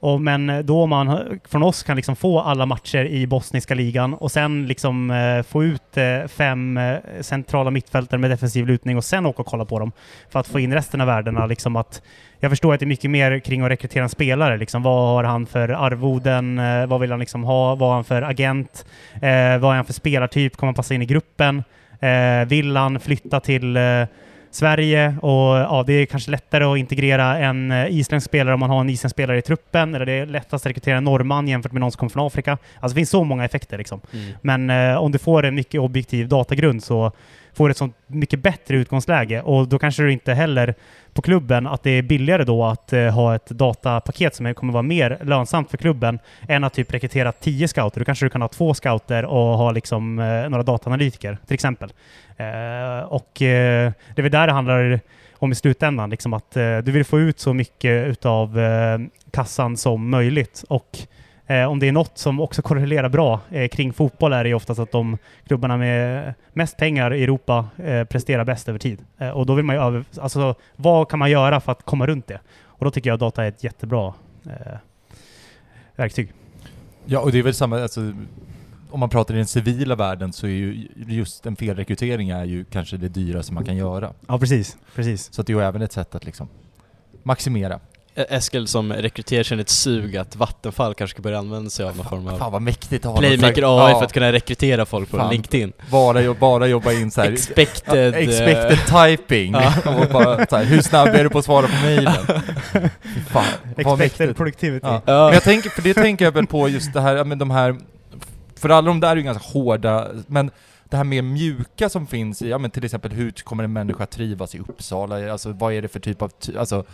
och men då man från oss kan liksom få alla matcher i bosniska ligan och sen liksom eh, få ut eh, fem eh, centrala mittfältare med defensiv lutning och sen åka och kolla på dem för att få in resten av värdena. Liksom att, jag förstår att det är mycket mer kring att rekrytera en spelare. Liksom, vad har han för arvoden? Eh, vad vill han liksom ha? Vad har han för agent? Eh, vad är han för spelartyp? Kommer han passa in i gruppen? Eh, vill han flytta till eh, Sverige och ja, det är kanske lättare att integrera en eh, isländsk spelare om man har en isländsk spelare i truppen, eller det är lättast att rekrytera en norrman jämfört med någon som kommer från Afrika. Alltså det finns så många effekter liksom. Mm. Men eh, om du får en mycket objektiv datagrund så får ett sånt mycket bättre utgångsläge och då kanske du inte heller på klubben att det är billigare då att eh, ha ett datapaket som kommer vara mer lönsamt för klubben än att typ rekrytera tio scouter. Då kanske du kan ha två scouter och ha liksom eh, några dataanalytiker till exempel. Eh, och eh, det är väl där det handlar om i slutändan, liksom att eh, du vill få ut så mycket utav eh, kassan som möjligt och om det är något som också korrelerar bra eh, kring fotboll är det ju oftast att de klubbarna med mest pengar i Europa eh, presterar bäst över tid. Eh, och då vill man ju över, alltså vad kan man göra för att komma runt det? Och då tycker jag att data är ett jättebra eh, verktyg. Ja, och det är väl samma, alltså, om man pratar i den civila världen så är ju just en felrekrytering är ju kanske det dyraste man kan göra. Ja, precis. precis. Så det är ju även ett sätt att liksom maximera. Eskil som rekryterar känner ett sug att Vattenfall kanske ska börja använda sig av någon form Fan av vad mäktigt att ha Playmaker AI ja, för att kunna rekrytera folk på Fan. LinkedIn. bara, jo- bara jobba in så här. *laughs* Expected... Ja, expected typing. Ja. *laughs* och bara, så här, hur snabb är du på att svara på mejlen? *laughs* Fan, vad Expected mäktigt. productivity. Ja. Ja. Men jag tänker, för det tänker jag väl på just det här, men de här, för alla de där är ju ganska hårda, men det här mer mjuka som finns i, ja men till exempel hur kommer en människa trivas i Uppsala? Alltså vad är det för typ av, alltså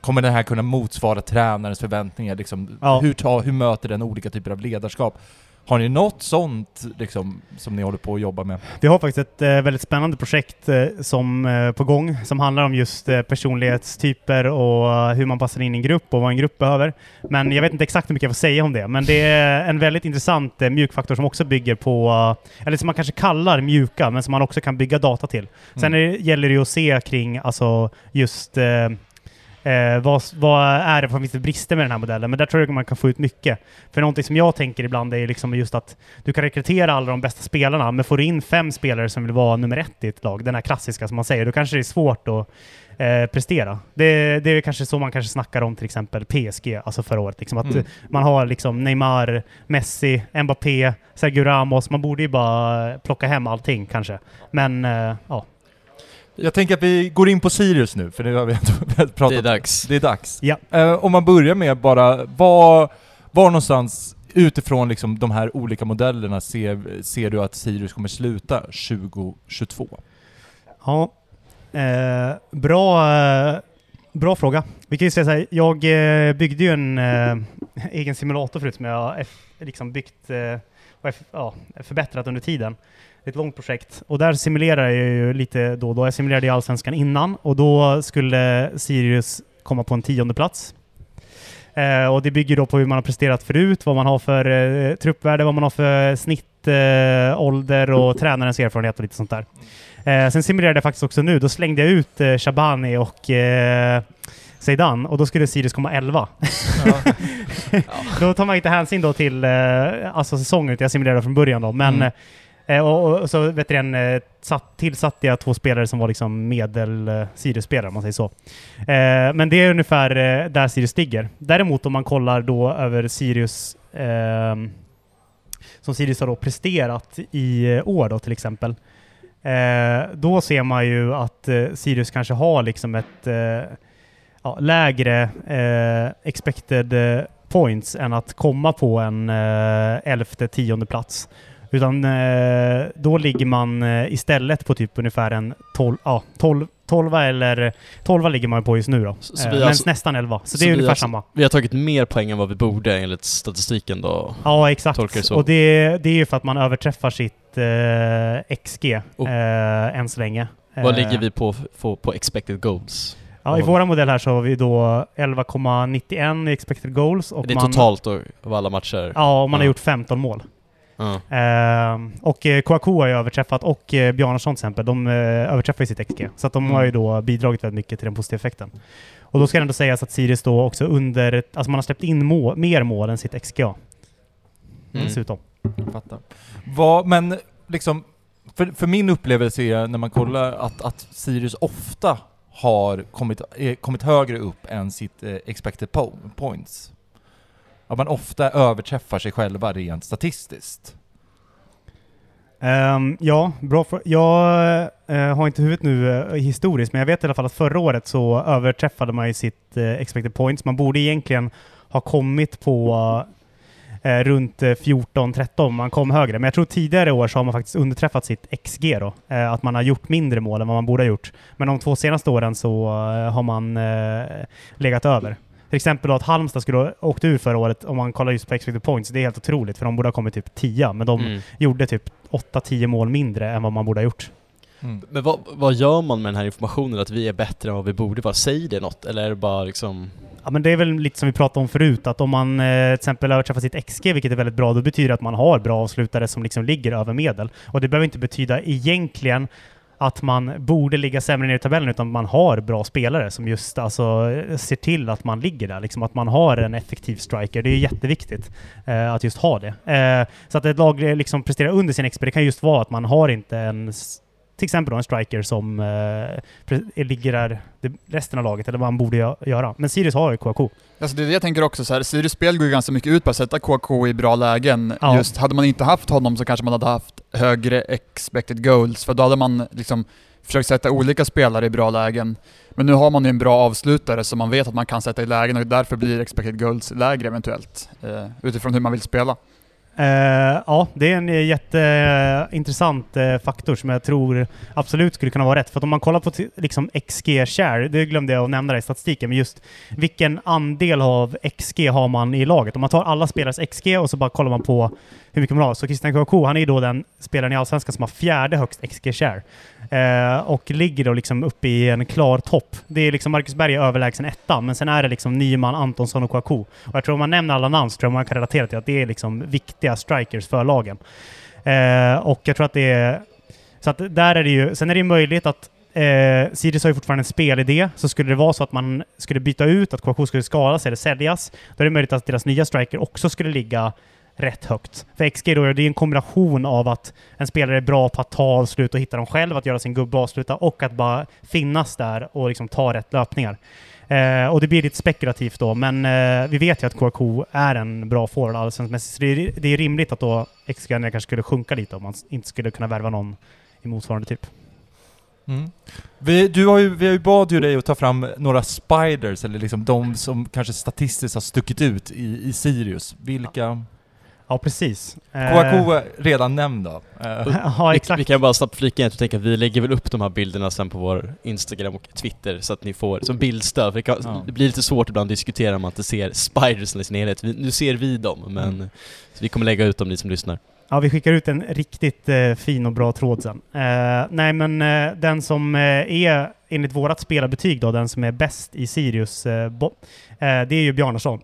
Kommer den här kunna motsvara tränarens förväntningar? Liksom, Ja. hur, ta, hur möter den olika typer av ledarskap? Har ni något sånt liksom, som ni håller på att jobba med? Vi har faktiskt ett eh, väldigt spännande projekt eh, som eh, på gång som handlar om just eh, personlighetstyper och eh, hur man passar in i en grupp och vad en grupp behöver. Men jag vet inte exakt hur mycket jag får säga om det. Men det är en väldigt intressant eh, mjukfaktor som också bygger på, eh, eller som man kanske kallar mjuka, men som man också kan bygga data till. Sen är, det- gäller det ju att se kring alltså just eh, vad, vad är det, vad finns brister med den här modellen? Men där tror jag man kan få ut mycket. För någonting som jag tänker ibland är liksom just att du kan rekrytera alla de bästa spelarna, men får du in fem spelare som vill vara nummer ett i ett lag, den här klassiska som man säger, då kanske det är svårt att eh, prestera. Det, det är kanske så man kanske snackar om till exempel PSG, alltså förra året. Liksom att Mm. eh, man har liksom Neymar, Messi, Mbappé, Sergio Ramos. Man borde ju bara plocka hem allting kanske. Men eh, ja. Jag tänker att vi går in på Sirius nu, för nu har vi ändå *laughs* pratat Det är dags. Det är dags. Ja. Eh, om man börjar med bara, var, var någonstans utifrån liksom de här olika modellerna ser, ser du att Sirius kommer sluta 2022? Ja, eh, bra, eh, bra fråga. Vi kan ju säga så här, jag eh, byggde ju en eh, *laughs* egen simulator förut som jag liksom byggt eh, och ja, förbättrat under tiden. Är ett långt projekt och där simulerar jag ju lite då och då. Jag simulerade i Allsvenskan innan och då skulle Sirius komma på en tionde plats. Eh, och det bygger då på hur man har presterat förut, vad man har för eh, truppvärde, vad man har för snitt, eh, och tränarens erfarenhet och lite sånt där. Eh, sen simulerade jag faktiskt också nu, då slängde jag ut eh, Shabani och eh, Zeidan och då skulle Sirius komma 11. *laughs* då tar man inte hänsyn då till eh, alltså säsongen, utan jag simulerade från början då. Men, Mm eh, och, och, och så vet du, en, eh, satt, tillsatte jag två spelare som var liksom medel eh, Sirius-spelare, om man säger så. Eh, men det är ungefär eh, där Sirius ligger. Däremot om man kollar då över Sirius eh, som Sirius har då presterat i eh, år då till exempel. Eh, då ser man ju att eh, Sirius kanske har liksom ett eh, ja, lägre eh, expected eh, points än att komma på en eh, elfte, tionde plats. Utan eh, då ligger man eh, istället på typ ungefär en 12, ja, 12, 12 eller 12 ligger man på just nu då. Så- så eh, men alltså- nästan 11. Så, så det är ungefär alltså- samma. Vi har tagit mer poäng än vad vi borde enligt statistiken då. Ja, exakt. Det. Och det, det är ju för att man överträffar sitt eh, XG Och- eh, än så länge. Vad Eh, ligger vi på, på, på expected goals? Ja, i våra modell här så har vi då 11,91 i expected goals. Och det är man, totalt av alla matcher? Ja, och man har Ja. gjort 15 mål. Ja. Eh, och Kouakou har ju överträffat, och eh, Bjarnason till exempel, de eh, överträffar ju sitt XG. Så att de Mm. har ju då bidragit väldigt mycket till den positiva effekten. Och då ska det ändå sägas att Sirius då också under, alltså man har släppt in må, mer mål än sitt XGA. Mm. Dessutom. Fattar. Vad, men liksom, för, för min upplevelse är när man kollar att, att Sirius ofta har kommit, eh, kommit högre upp än sitt expected po points. Att man ofta överträffar sig själva rent statistiskt. Um, ja, bra för, Jag uh, har inte huvudet nu uh, historiskt, men jag vet i alla fall att förra året så överträffade man ju sitt uh, expected points. Man borde egentligen ha kommit på runt 14-13, man kom högre. Men jag tror tidigare år så har man faktiskt underträffat sitt XG då. Att man har gjort mindre mål än vad man borde ha gjort. Men de två senaste åren så har man legat över. Till exempel då att Halmstad skulle ha åkt ur förra året, om man kollar just på expected points, det är helt otroligt för de borde ha kommit typ 10, men de Mm. gjorde typ 8-10 mål mindre än vad man borde ha gjort. Mm. Men vad, vad gör man med den här informationen att vi är bättre än vad vi borde vara? Säger det något? Eller är det bara liksom... Ja, men det är väl lite som vi pratade om förut, att om man eh, till exempel överträffar sitt XG, vilket är väldigt bra, då betyder det att man har bra avslutare som liksom ligger över medel. Och det behöver inte betyda egentligen att man borde ligga sämre ner i tabellen, utan man har bra spelare som just alltså, ser till att man ligger där. Liksom att man har en effektiv striker. Det är jätteviktigt eh, att just ha det. Eh, så att ett lag liksom presterar under sin XP, det kan just vara att man har inte en till exempel då en striker som eh, ligger resten av laget, eller vad man borde gö- göra. Men Sirius har ju Kouakou. Alltså det är det jag tänker också, så här, Sirius spel går ju ganska mycket ut på att sätta KK i bra lägen. Ja. Just, hade man inte haft honom så kanske man hade haft högre expected goals, för då hade man liksom försökt sätta olika spelare i bra lägen. Men nu har man ju en bra avslutare som man vet att man kan sätta i lägen och därför blir expected goals lägre eventuellt, eh, utifrån hur man vill spela. Uh, ja, det är en jätteintressant uh, faktor som jag tror absolut skulle kunna vara rätt. För att om man kollar på liksom XG-share, det glömde jag att nämna i statistiken, men just vilken andel av XG har man i laget? Om man tar alla spelares XG och så bara kollar man på hur mycket man har. Så Christian Kouakou, han är ju då den spelaren i Allsvenskan som har fjärde högst XG-share. Eh, och ligger då liksom uppe i en klar topp. Det är liksom Marcus Berg är överlägsen etta, men sen är det liksom Nyman, Antonsson och Kouakou. Och jag tror om man nämner alla namn så tror jag man kan relatera till att det är liksom viktiga strikers för lagen. Eh, och jag tror att det är... Så att där är det ju... Sen är det ju möjligt att Eh, Sirius har ju fortfarande en spelidé, så skulle det vara så att man skulle byta ut, att Kouakou skulle skadas eller säljas, då är det möjligt att deras nya striker också skulle ligga rätt högt. För XG då, det är en kombination av att en spelare är bra på att ta avslut och hitta dem själv, att göra sin gubbe och avsluta, och att bara finnas där och liksom ta rätt löpningar. Eh, och det blir lite spekulativt då, men eh, vi vet ju att KK är en bra forward allsvenskmässigt, så det är, det är rimligt att då XG kanske skulle sjunka lite om man inte skulle kunna värva någon i motsvarande typ. Mm. Vi, du har ju, vi har ju bad ju dig att ta fram några spiders, eller liksom de som kanske statistiskt har stuckit ut i, i Sirius. Vilka? Ja, precis. Eh, Kouakou är redan nämnd då. Eh, *laughs* ja, Vi, exakt. vi kan bara snabbt flika in att tänka att vi lägger väl upp de här bilderna sen på vår Instagram och Twitter så att ni får som bildstöd. För det, kan, Ja. det blir lite svårt ibland att diskutera om man inte ser spiders i sin helhet. Vi, nu ser vi dem, men Mm. så vi kommer lägga ut dem ni som lyssnar. Ja, vi skickar ut en riktigt eh, fin och bra tråd sen. Eh, nej, men eh, den som eh, är, enligt vårat spelarbetyg då, den som är bäst i Sirius, eh, bo- eh, det är ju Bjarnason.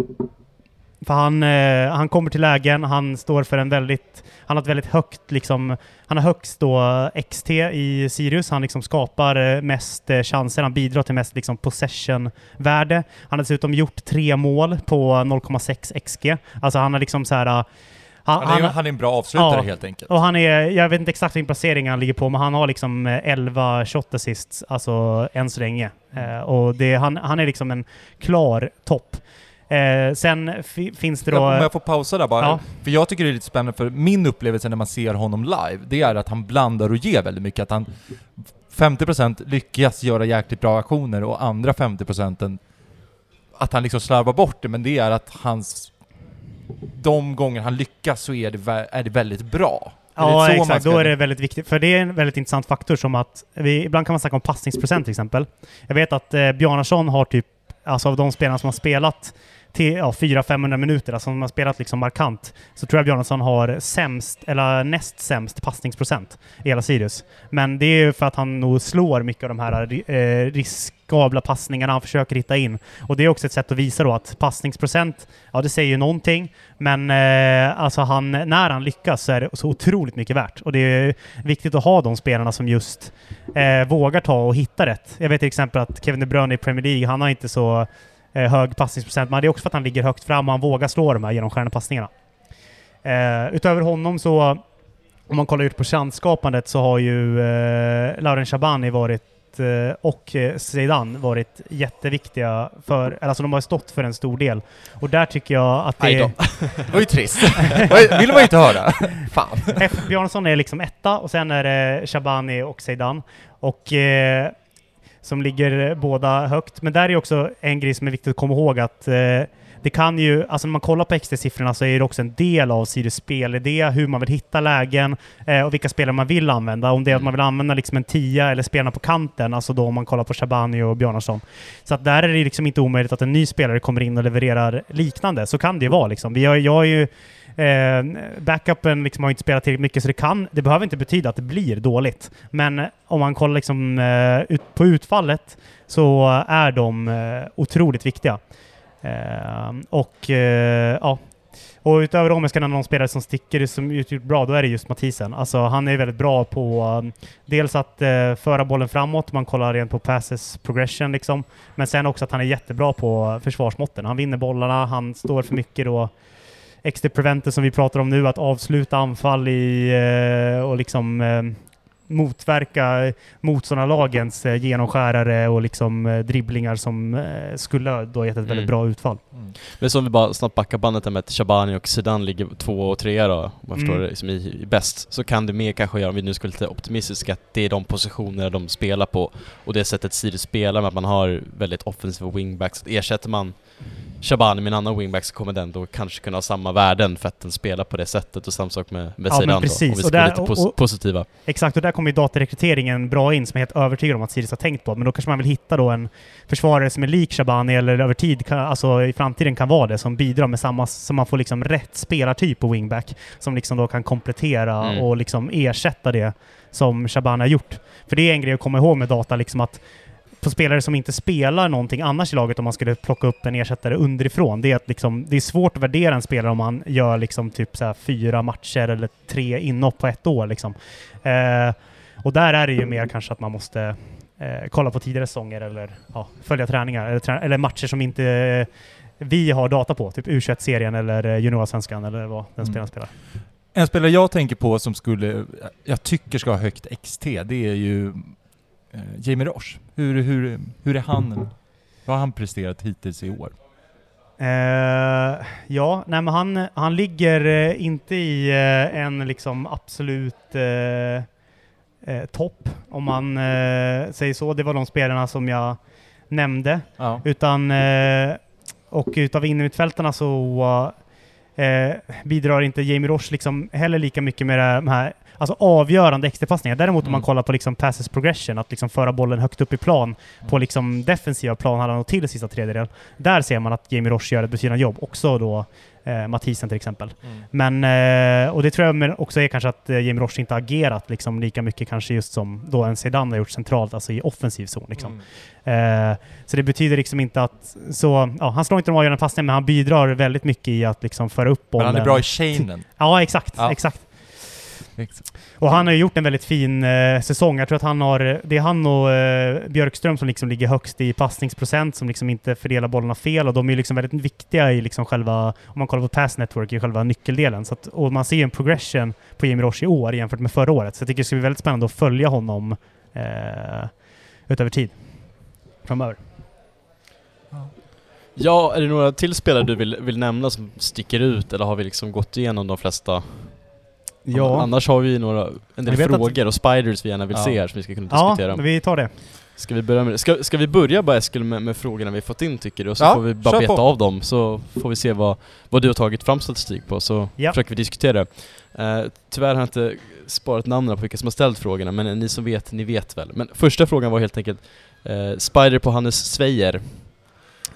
För han, eh, han kommer till lägen, han står för en väldigt, han har ett väldigt högt liksom, han har högst då XT i Sirius, han liksom skapar eh, mest eh, chanser, han bidrar till mest liksom possession-värde. Han har dessutom gjort tre mål på 0,6 XG. Alltså han har liksom så här eh, han, han, är, han är en bra avslutare Ja. helt enkelt. och han är, jag vet inte exakt vilken placering han ligger på, men han har liksom eh, 11 shot assists, alltså än så länge. Eh, och det, han, han är liksom en klar topp. Eh, sen fi, finns det då... Om jag får pausa där bara. Ja. För jag tycker det är lite spännande, för min upplevelse när man ser honom live, det är att han blandar och ger väldigt mycket. Att han 50% lyckas göra jäkligt bra aktioner och andra 50% att han liksom slarvar bort det, men det är att hans... De gånger han lyckas så är det, är det väldigt bra. Ja, exakt. Då är det väldigt viktigt. För det är en väldigt intressant faktor som att vi, ibland kan man snacka om passningsprocent till exempel. Jag vet att eh, Bjarnason har typ, alltså av de spelarna som har spelat till ja, 400-500 minuter, alltså som har spelat liksom markant, så tror jag Bjarnason har sämst, eller näst sämst passningsprocent i hela Sirius. Men det är ju för att han nog slår mycket av de här eh, riskabla passningarna han försöker hitta in. Och det är också ett sätt att visa då att passningsprocent, ja det säger ju någonting, men eh, alltså han, när han lyckas så är det så otroligt mycket värt. Och det är viktigt att ha de spelarna som just eh, vågar ta och hitta rätt. Jag vet till exempel att Kevin De Bruyne i Premier League, han har inte så eh, hög passningsprocent, men det är också för att han ligger högt fram och han vågar slå de här genomskärande passningarna. Eh, utöver honom så, om man kollar ut på chansskapandet så har ju eh, Lauren Shabani varit eh, och eh, Zeidan varit jätteviktiga för, eller alltså de har stått för en stor del. Och där tycker jag att det då. *laughs* Det var ju trist. Vill man ju inte höra. *laughs* Fan. F. Bjarnason är liksom etta och sen är det Shabani och Zeidan. Och eh, som ligger båda högt. Men där är också en grej som är viktigt att komma ihåg att eh, det kan ju, alltså när man kollar på XT-siffrorna så är det också en del av Sirius spelidé, hur man vill hitta lägen eh, och vilka spelare man vill använda. Om det är att man vill använda liksom en tia eller spelarna på kanten, alltså då om man kollar på Shabani och Bjarnason. Så att där är det liksom inte omöjligt att en ny spelare kommer in och levererar liknande. Så kan det ju vara liksom. Vi har, jag har ju Eh, backupen liksom har inte spelat tillräckligt mycket, så det kan, det behöver inte betyda att det blir dåligt. Men eh, om man kollar liksom, eh, ut, på utfallet så är de eh, otroligt viktiga. Eh, och eh, ja, och utöver dem, jag ska nämna någon spelare som sticker som gjort bra, då är det just Mathisen. Alltså han är väldigt bra på um, dels att eh, föra bollen framåt, man kollar rent på passes progression liksom. Men sen också att han är jättebra på försvarsmåtten. Han vinner bollarna, han står för mycket då extra preventer som vi pratar om nu, att avsluta anfall i eh, och liksom eh, motverka motståndarlagens eh, genomskärare och liksom dribblingar som skulle då gett ett väldigt Mm. bra utfall. Men som vi bara snabbt backar bandet där med att Shabani och Zidane ligger två och trea då, om jag förstår Mm. det, liksom i, i bäst, så kan det mer kanske göra, om vi nu vara lite optimistiska, att det är de positioner de spelar på och det sättet Sirius spelar med att man har väldigt offensiva wingbacks. Ersätter man Shabani en annan wingback så kommer den då kanske kunna ha samma värden för att den spelar på det sättet och samma sak med, med Ja, då, om vi Och ska vara där- lite och- pos- och- positiva. Exakt, och där kommer ju datarekryteringen bra in som jag är helt övertygad om att Sirius har tänkt på. Men då kanske man vill hitta då en försvarare som är lik Shabani eller över tid, kan, alltså i framtiden kan vara det, som bidrar med samma, så man får liksom rätt spelartyp på wingback. Som liksom då kan komplettera Mm. och liksom ersätta det som Shabani har gjort. För det är en grej att komma ihåg med data, liksom att på spelare som inte spelar någonting annars i laget om man skulle plocka upp en ersättare underifrån. Det är att liksom, det är svårt att värdera en spelare om man gör liksom typ så här fyra matcher eller tre inhopp på ett år. Liksom. Eh, och där är det ju mer kanske att man måste eh, kolla på tidigare säsonger eller ja, följa träningar eller, trä eller matcher som inte eh, vi har data på. Typ U21-serien eller eh, juniorsvenskan eller vad den Mm. spelaren spelar. En spelare jag tänker på som skulle, jag tycker ska ha högt XT, det är ju eh, Jamie Roche. Hur, hur, hur är han, vad har han presterat hittills i år? Eh, ja, nej men han, han ligger eh, inte i eh, en liksom absolut eh, eh, topp, om man säger så. Det var de spelarna som jag nämnde. Ja. Utan, och utav innermittfältarna så bidrar inte Jamie Roche liksom heller lika mycket med de här alltså avgörande extrapassningar. Däremot om man Mm. kollar på liksom passes progression, att liksom föra bollen högt upp i plan på liksom defensiva planhalvan och till sista tredjedel. Där ser man att Jamie Roche gör ett betydande jobb. Också då eh, Mathisen till exempel. Men, eh, och det tror jag men också är kanske att eh, Jamie Roche inte agerat liksom lika mycket kanske just som då en Zidane har gjort centralt, alltså i offensiv zon. Liksom. Mm. Eh, så det betyder liksom inte att... Så, ja, han slår inte de avgörande passningarna, men han bidrar väldigt mycket i att liksom föra upp Men bollen. han är bra i chainen. Ja, exakt. Ja. exakt. Och han har ju gjort en väldigt fin eh, säsong. Jag tror att han har... Det är han och eh, Björkström som liksom ligger högst i passningsprocent, som liksom inte fördelar bollarna fel. Och de är ju liksom väldigt viktiga i liksom själva... Om man kollar på pass network, i själva nyckeldelen. Så att, och man ser ju en progression på Jimmy Roche i år jämfört med förra året. Så jag tycker det ska bli väldigt spännande att följa honom eh, utöver tid. Framöver. Ja, är det några till spelare du vill, vill nämna som sticker ut eller har vi liksom gått igenom de flesta? Annars har vi några, en del vet att- frågor och spiders vi gärna vill Ja. se här som vi ska kunna Ja, diskutera. vi tar det. Ska vi börja med det? Ska, ska vi börja bara Eskil med, med frågorna vi fått in tycker du? Och så Ja, får vi bara beta på. av dem så får vi se vad, vad du har tagit fram statistik på så Ja. försöker vi diskutera. Uh, tyvärr har jag inte sparat namnen på vilka som har ställt frågorna men ni som vet, ni vet väl. Men första frågan var helt enkelt eh, Spider på Hannes Svejer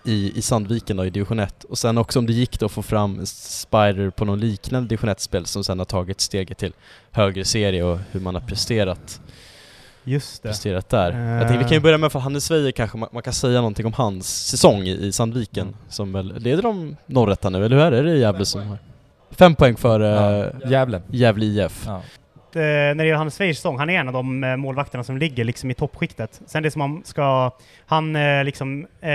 i, i Sandviken då, i division 1 och sen också om det gick då att få fram Spider på någon liknande division 1-spel som sen har tagit steget till högre serie och hur man har presterat Just det. presterat där. Eh. Jag tänkte vi kan ju börja med för Hannes Weijer kanske man, man kan säga någonting om hans säsong i, i Sandviken Mm. som väl leder de norrättan nu, eller hur är det? Är det Gävle som har? Fem poäng för Ja. uh, Gävle. Gävle IF. Ja. Eh, när det gäller Hannes Weijers säsong, han är en av de eh, målvakterna som ligger liksom i toppskiktet. Sen det som man ska... Han eh, liksom eh,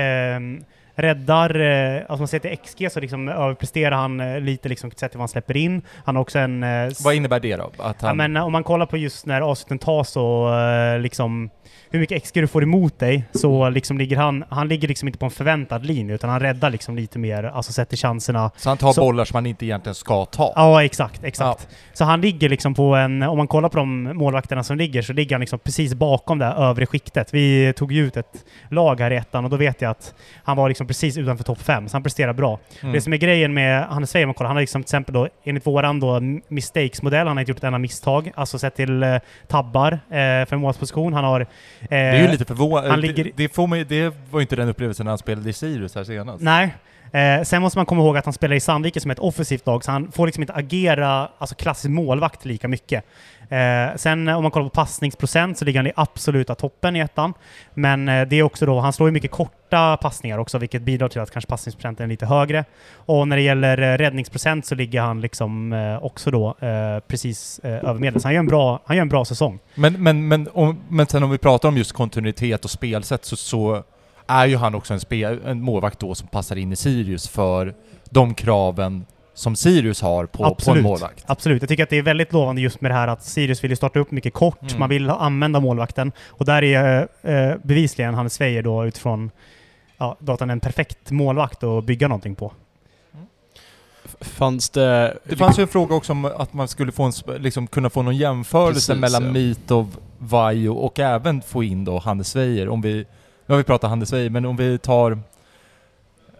räddar... Eh, alltså man ser till XG så liksom överpresterar han eh, lite liksom sett till vad han släpper in. Han har också en... Eh, Vad innebär det då? Att ja, han... men eh, om man kollar på just när avsluten tas och eh, liksom hur mycket XG du får emot dig, så liksom ligger han... Han ligger liksom inte på en förväntad linje, utan han räddar liksom lite mer, alltså sett till chanserna. så han tar så- bollar som han inte egentligen ska ta? Ja, exakt, exakt. Så han ligger liksom på en, om man kollar på de målvakterna som ligger, så ligger han liksom precis bakom det här övre skiktet. Vi tog ju ut ett lag här i ettan och då vet jag att han var liksom precis utanför topp fem, så han presterar bra. Mm. Det som är grejen med Hannes kollar, han har liksom till exempel då, enligt våran då mistakes-modell, han har inte gjort ett enda misstag, alltså sett till eh, tabbar eh, för målsposition. Han har... Eh, Det är ju lite förvånande. Det, det, det var ju inte den upplevelsen när han spelade i Sirius här senast. Nej. Eh, sen måste man komma ihåg att han spelar i Sandviken som är ett offensivt lag, så han får liksom inte agera alltså klassisk målvakt lika mycket. Eh, sen eh, om man kollar på passningsprocent så ligger han i absoluta toppen i ettan. Men eh, det är också då, han slår ju mycket korta passningar också, vilket bidrar till att kanske passningsprocenten är lite högre. Och när det gäller eh, räddningsprocent så ligger han liksom eh, också då eh, precis eh, över medel. Så han gör en bra, han gör en bra säsong. Men, men, men, om, men sen om vi pratar om just kontinuitet och spelsätt så, så är ju han också en, spel, en målvakt då som passar in i Sirius för de kraven som Sirius har på, på en Absolut. målvakt. Absolut. Jag tycker att det är väldigt lovande just med det här att Sirius vill ju starta upp mycket kort, Mm. man vill använda målvakten. Och där är eh, bevisligen Hannes Weijer då utifrån ja, datan en perfekt målvakt att bygga någonting på. Fanns det... Det fanns ju en fråga också om att man skulle få en, liksom kunna få någon jämförelse Precis, mellan ja. Mitov, Vaiho och även få in då Hannes Weijer. Om vi, nu har vi pratat Hannes Weijer, men om vi tar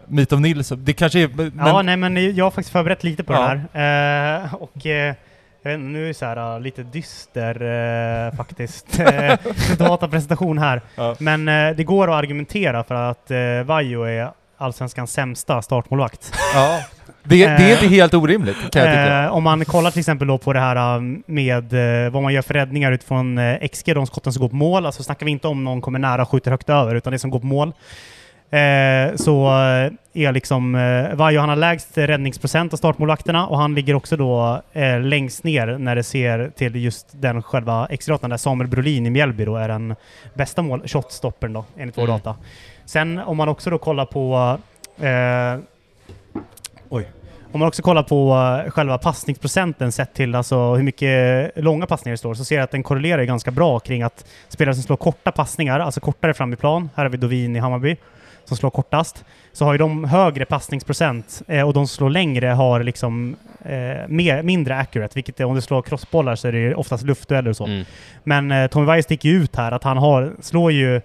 Meet of Nils, det kanske är... Men, Ja, nej men jag har faktiskt förberett lite på Ja. det här. Eh, och eh, jag vet inte, nu är det så här uh, lite dyster eh, faktiskt. *laughs* Eh, datapresentation här. Ja. Men eh, det går att argumentera för att eh, Vaiho är Allsvenskans sämsta startmålvakt. ja. *laughs* Det, det är inte helt orimligt, kan jag tycka. Eh, om man kollar till exempel då på det här um, med eh, vad man gör för räddningar utifrån eh, XG, de skotten som går på mål. Alltså snackar vi inte om någon kommer nära och skjuter högt över, utan det som går på mål. Eh, så eh, är liksom eh, Vaiho, han har lägst räddningsprocent av startmålvakterna och han ligger också då eh, längst ner när det ser till just den själva XG-datan där Samuel Brolin i Mjällby då är den bästa mål, shotstoppern då, enligt vår Mm. data. Sen om man också då kollar på eh, Oj. Om man också kollar på eh, själva passningsprocenten sett till alltså hur mycket långa passningar det står, så ser jag att den korrelerar ganska bra kring att spelare som slår korta passningar, alltså kortare fram i plan, här har vi Dovin i Hammarby, som slår kortast, så har ju de högre passningsprocent eh, och de som slår längre har liksom eh, mer, mindre accurate, vilket är, om du slår crossbollar så är det ju oftast luftdueller och så. Mm. Men eh, Tommy Vaiho sticker ju ut här, att han har, slår ju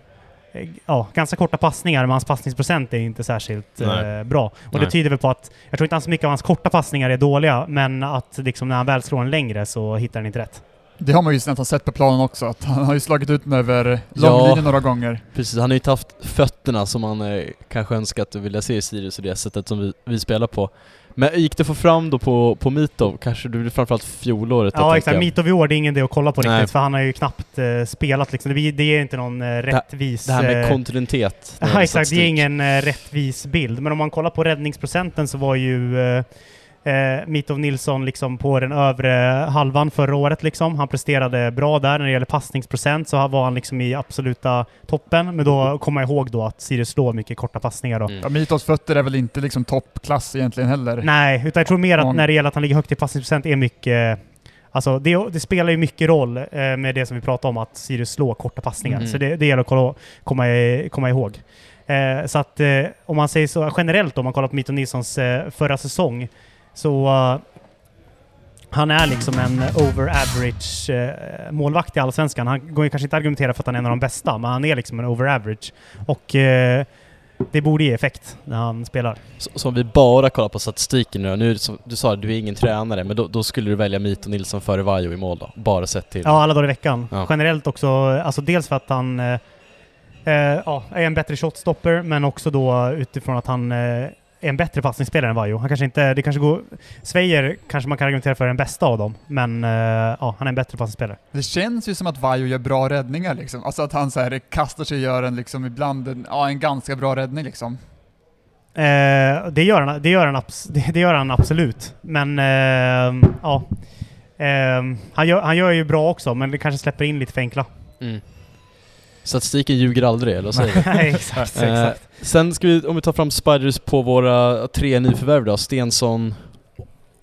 ja, ganska korta passningar, men hans passningsprocent är inte särskilt eh, bra. Och det Nej. tyder väl på att, jag tror inte så mycket av hans korta passningar är dåliga, men att liksom när han väl slår en längre så hittar han inte rätt. Det har man ju nästan sett på planen också, att han har ju slagit ut den över Ja. långlinjen några gånger. Precis, han har ju inte haft fötterna som man eh, kanske önskat och vilja se i Sirius och det sättet som vi, vi spelar på. Men gick det att få fram då på, på Mitov? Kanske du framförallt fjolåret Ja exakt, jag. Mitov i år, det är ingen idé att kolla på Nej. riktigt, för han har ju knappt eh, spelat liksom. Det, det är inte någon eh, rättvis... Det här med eh, kontinuitet. *laughs* Ja exakt, det är statistik. ingen eh, rättvis bild. Men om man kollar på räddningsprocenten så var ju eh, Mitov Nilsson liksom på den övre halvan förra året. Liksom. Han presterade bra där när det gäller passningsprocent, så var han liksom i absoluta toppen. Men då kommer jag ihåg då att Sirius slår mycket korta passningar då. Mm. Ja, Mitos fötter är väl inte liksom toppklass egentligen heller. Nej, utan jag tror mer att när det gäller att han ligger högt i passningsprocent är mycket Alltså det, det spelar ju mycket roll eh, med det som vi pratade om, att Sirius slår korta passningar. Mm. Så det, det gäller att kolla, komma, i, komma ihåg. Eh, så att eh, om man säger så generellt, om man kollar på Mito Nilssons eh, förra säsong, så eh, han är liksom en over average eh, målvakt i Allsvenskan. Han går ju kanske inte att argumentera för att han är en av de bästa, men han är liksom en over average. Och eh, det borde ge effekt när han spelar. Så, så om vi bara kollar på statistiken nu, nu som du sa du är ingen tränare, men då, då skulle du välja Mito Nilsson före Vaiho i mål då? Bara sett till... Ja, alla dagar i veckan. Ja. Generellt också, alltså dels för att han eh, ja, är en bättre shotstopper, men också då utifrån att han eh, en bättre passningsspelare än Vaiho. Han kanske inte, det kanske går... Svejer kanske man kan argumentera för är den bästa av dem, men eh, ja, han är en bättre passningsspelare. Det känns ju som att Vaiho gör bra räddningar liksom. Alltså att han så här kastar sig och gör en liksom ibland en, ja, en ganska bra räddning liksom. Eh, det, gör han, det, gör han abs- det, det gör han absolut, men eh, ja. Eh, han, gör, han gör ju bra också, men det kanske släpper in lite för enkla. Mm. Statistiken ljuger aldrig, eller vad säger? *laughs* Nej, exakt, Eh, exakt. sen ska vi, om vi tar fram Spiders på våra tre nyförvärv då, Stensson,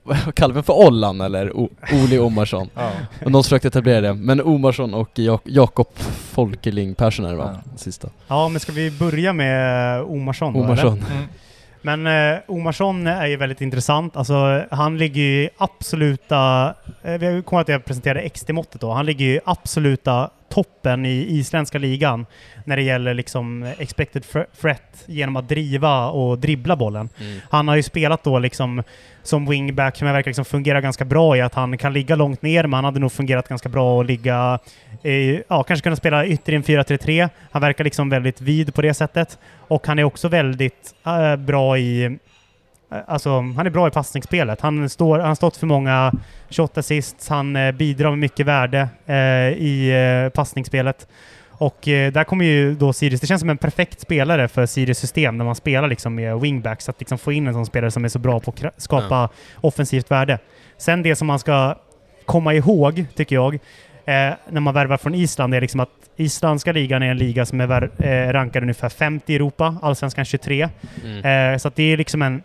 vad kallar vi för Ollan eller? O Oli Omarsson? Ja. Och någon försökte etablera det, men Omarsson och Jak Jakob Folkeling Persson är det va? Sista. Ja, men ska vi börja med Omarsson då, eller? Mm. Men eh, Omarsson är ju väldigt intressant. Alltså, han ligger ju i absoluta... Eh, vi kommer att jag presenterade XT-måttet då. Han ligger ju i absoluta toppen i isländska ligan när det gäller liksom expected threat genom att driva och dribbla bollen. Mm. Han har ju spelat då liksom som wingback som verkar liksom fungera ganska bra i att han kan ligga långt ner, men han hade nog fungerat ganska bra att ligga, i, ja, kanske kunna spela ytter i en 4-3-3. Han verkar liksom väldigt vid på det sättet. Och han är också väldigt eh, bra i, eh, alltså han är bra i passningsspelet. Han, står, han har stått för många shot assists, han eh, bidrar med mycket värde eh, i eh, passningsspelet. Och eh, där kommer ju då Sirius, det känns som en perfekt spelare för Sirius system när man spelar liksom med wingbacks, att liksom få in en sån spelare som är så bra på att skapa offensivt värde. Sen det som man ska komma ihåg, tycker jag, eh, när man värvar från Island, är liksom att isländska ligan är en liga som är eh, rankad ungefär 50 i Europa, allsvenskan 23. Mm. Eh, så att det är liksom en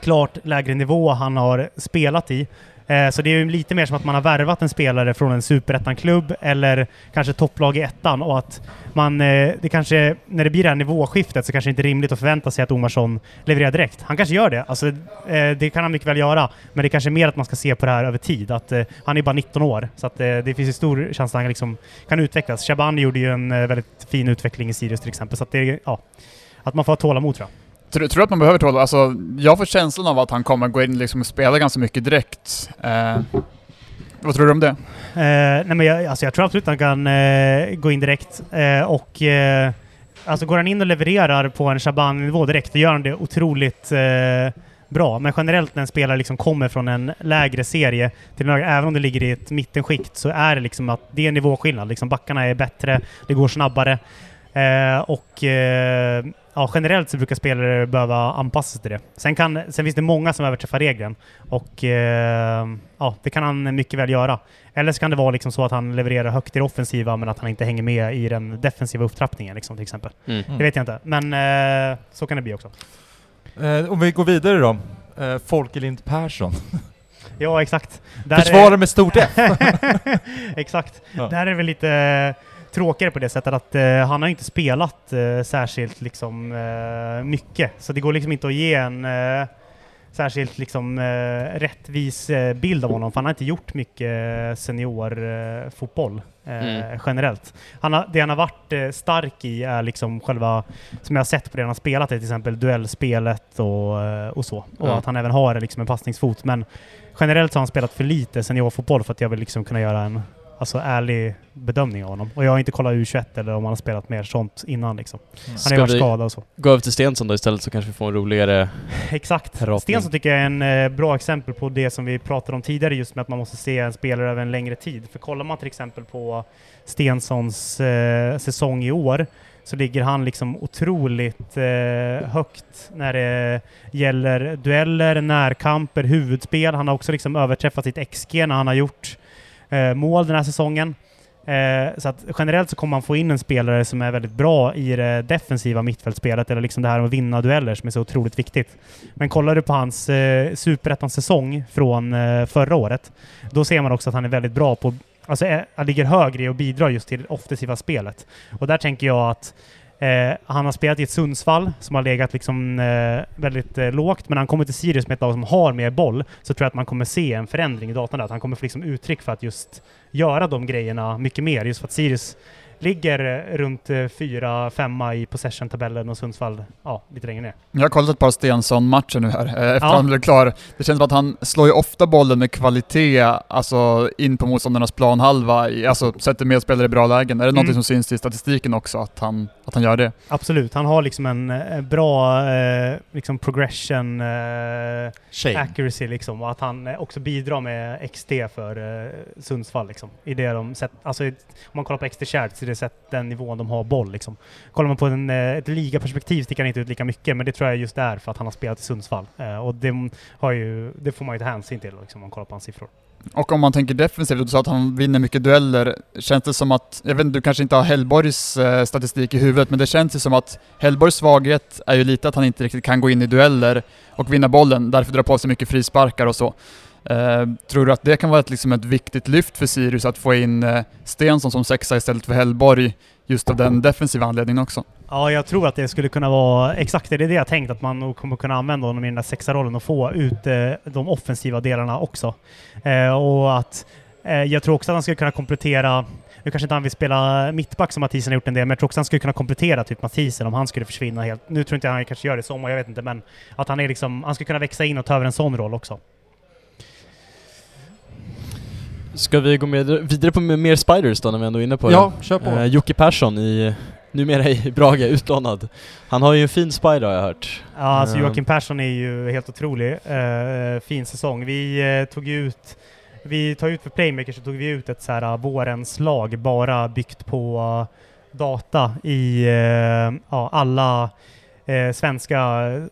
klart lägre nivå han har spelat i. Eh, så det är ju lite mer som att man har värvat en spelare från en superettan-klubb eller kanske topplag i ettan och att man, eh, det kanske, när det blir det här nivåskiftet så kanske det inte är rimligt att förvänta sig att Omarsson levererar direkt. Han kanske gör det, alltså, eh, det kan han mycket väl göra, men det är kanske är mer att man ska se på det här över tid. Att, han är bara 19 år, så att, det finns ju stor chans att han liksom kan utvecklas. Shaban gjorde ju en väldigt fin utveckling i Sirius till exempel, så att det, ja, att man får ha tålamod tror jag. Tror, tror du att man behöver tålamod? Alltså, jag får känslan av att han kommer gå in liksom och spela ganska mycket direkt. Eh, vad tror du om det? Eh, nej men jag, alltså jag tror absolut att han kan eh, gå in direkt. Eh, och eh, alltså går han in och levererar på en Shaban-nivå direkt, då gör han det otroligt eh, bra. Men generellt när en spelare liksom kommer från en lägre serie till en högre, även om det ligger i ett mittenskikt, så är det liksom att det är nivåskillnad. Liksom backarna är bättre, det går snabbare. Eh, och eh, ja, generellt så brukar spelare behöva anpassa sig till det. Sen, kan, sen finns det många som överträffar regeln och eh, ja, det kan han mycket väl göra. Eller så kan det vara liksom så att han levererar högt i det offensiva men att han inte hänger med i den defensiva upptrappningen liksom, till exempel. Mm. Det vet jag inte, men eh, så kan det bli också. Eh, om vi går vidare då. Eh, Folkelind Persson. *laughs* Ja, exakt. Där Försvarar med stort F. *laughs* Exakt. Ja. Där är väl lite eh, tråkigare på det sättet att eh, han har inte spelat eh, särskilt liksom, eh, mycket. Så det går liksom inte att ge en eh, särskilt liksom, eh, rättvis eh, bild av honom, för han har inte gjort mycket seniorfotboll Mm. generellt. Han har, det han har varit stark i är liksom själva, som jag har sett på det han har spelat, till exempel duellspelet och, och så. Och Ja. att han även har liksom en passningsfot. Men generellt så har han spelat för lite seniorfotboll för att jag vill liksom kunna göra en alltså, ärlig bedömning av honom. Och jag har inte kollat U21 eller om han har spelat mer sånt innan liksom. Han har ju varit skadad och så. Gå över till Stensson då istället så kanske vi får en roligare... *laughs* Exakt. Ratning. Stensson tycker jag är en eh, bra exempel på det som vi pratade om tidigare, just med att man måste se en spelare över en längre tid. För kollar man till exempel på Stenssons eh, säsong i år, så ligger han liksom otroligt eh, högt när det gäller dueller, närkamper, huvudspel. Han har också liksom överträffat sitt XG när han har gjort Eh, mål den här säsongen. Eh, så att generellt så kommer man få in en spelare som är väldigt bra i det defensiva mittfältsspelet, eller liksom det här med att vinna dueller som är så otroligt viktigt. Men kollar du på hans eh, superettan-säsong från eh, förra året, då ser man också att han är väldigt bra på, alltså eh, han ligger högre i att bidra just till det offensiva spelet. Och där tänker jag att Eh, han har spelat i ett Sundsvall som har legat liksom, eh, väldigt eh, lågt, men när han kommer till Sirius med ett lag som har mer boll så tror jag att man kommer se en förändring i datan där. Att han kommer få liksom uttryck för att just göra de grejerna mycket mer. Just för att Sirius ligger eh, runt eh, fyra, femma i possession-tabellen och Sundsvall ja, lite längre ner. Jag har kollat ett par Stensson-matcher nu här, eh, efter Ja. han blev klar. Det känns som att han slår ju ofta bollen med kvalitet, alltså in på motståndarnas planhalva, alltså sätter medspelare i bra lägen. Är det Mm. någonting som syns i statistiken också, att han, att han gör det? Absolut, han har liksom en, bra eh, liksom progression eh, accuracy liksom och att han också bidrar med XT för eh, Sundsvall liksom. I det de sett, alltså om man kollar på XT shared till det sätt, den nivån de har boll liksom. Kollar man på en, eh, ett ligaperspektiv sticker han inte ut lika mycket men det tror jag just är för att han har spelat i Sundsvall. Eh, och det, har ju, det får man ju ta hänsyn till liksom, om man kollar på hans siffror. Och om man tänker defensivt, du sa att han vinner mycket dueller. Känns det som att, jag vet inte, du kanske inte har Hellborgs eh, statistik i huvudet, men det känns ju som att Hellborgs svaghet är ju lite att han inte riktigt kan gå in i dueller och vinna bollen, därför drar på sig mycket frisparkar och så. Eh, tror du att det kan vara ett, liksom ett viktigt lyft för Sirius att få in eh, Stensson som sexa istället för Hellborg, just av den defensiva anledningen också? Ja, jag tror att det skulle kunna vara exakt det. Det är det jag tänkt, att man nog kommer kunna använda honom i den där sexarollen och få ut eh, de offensiva delarna också. Eh, och att eh, jag tror också att han skulle kunna komplettera nu kanske inte han vill spela mittback som Mathisen har gjort en del, men jag tror också han skulle kunna komplettera typ Mathisen om han skulle försvinna helt. Nu tror inte jag han kanske gör det i sommar, jag vet inte, men att han är liksom, han skulle kunna växa in och ta över en sån roll också. Ska vi gå med, vidare på mer Spiders då när vi ändå är inne på Ja, det? kör på. Eh, Jocke Persson i, numera i Braga, utlånad. Han har ju en fin spider har jag hört. Ja, alltså Ja. Joakim Persson är ju helt otrolig. Eh, fin säsong. Vi eh, tog ut, vi tar ut för Playmaker så tog vi ut ett så här uh, vårens lag bara byggt på uh, data i uh, ja, alla eh, svenska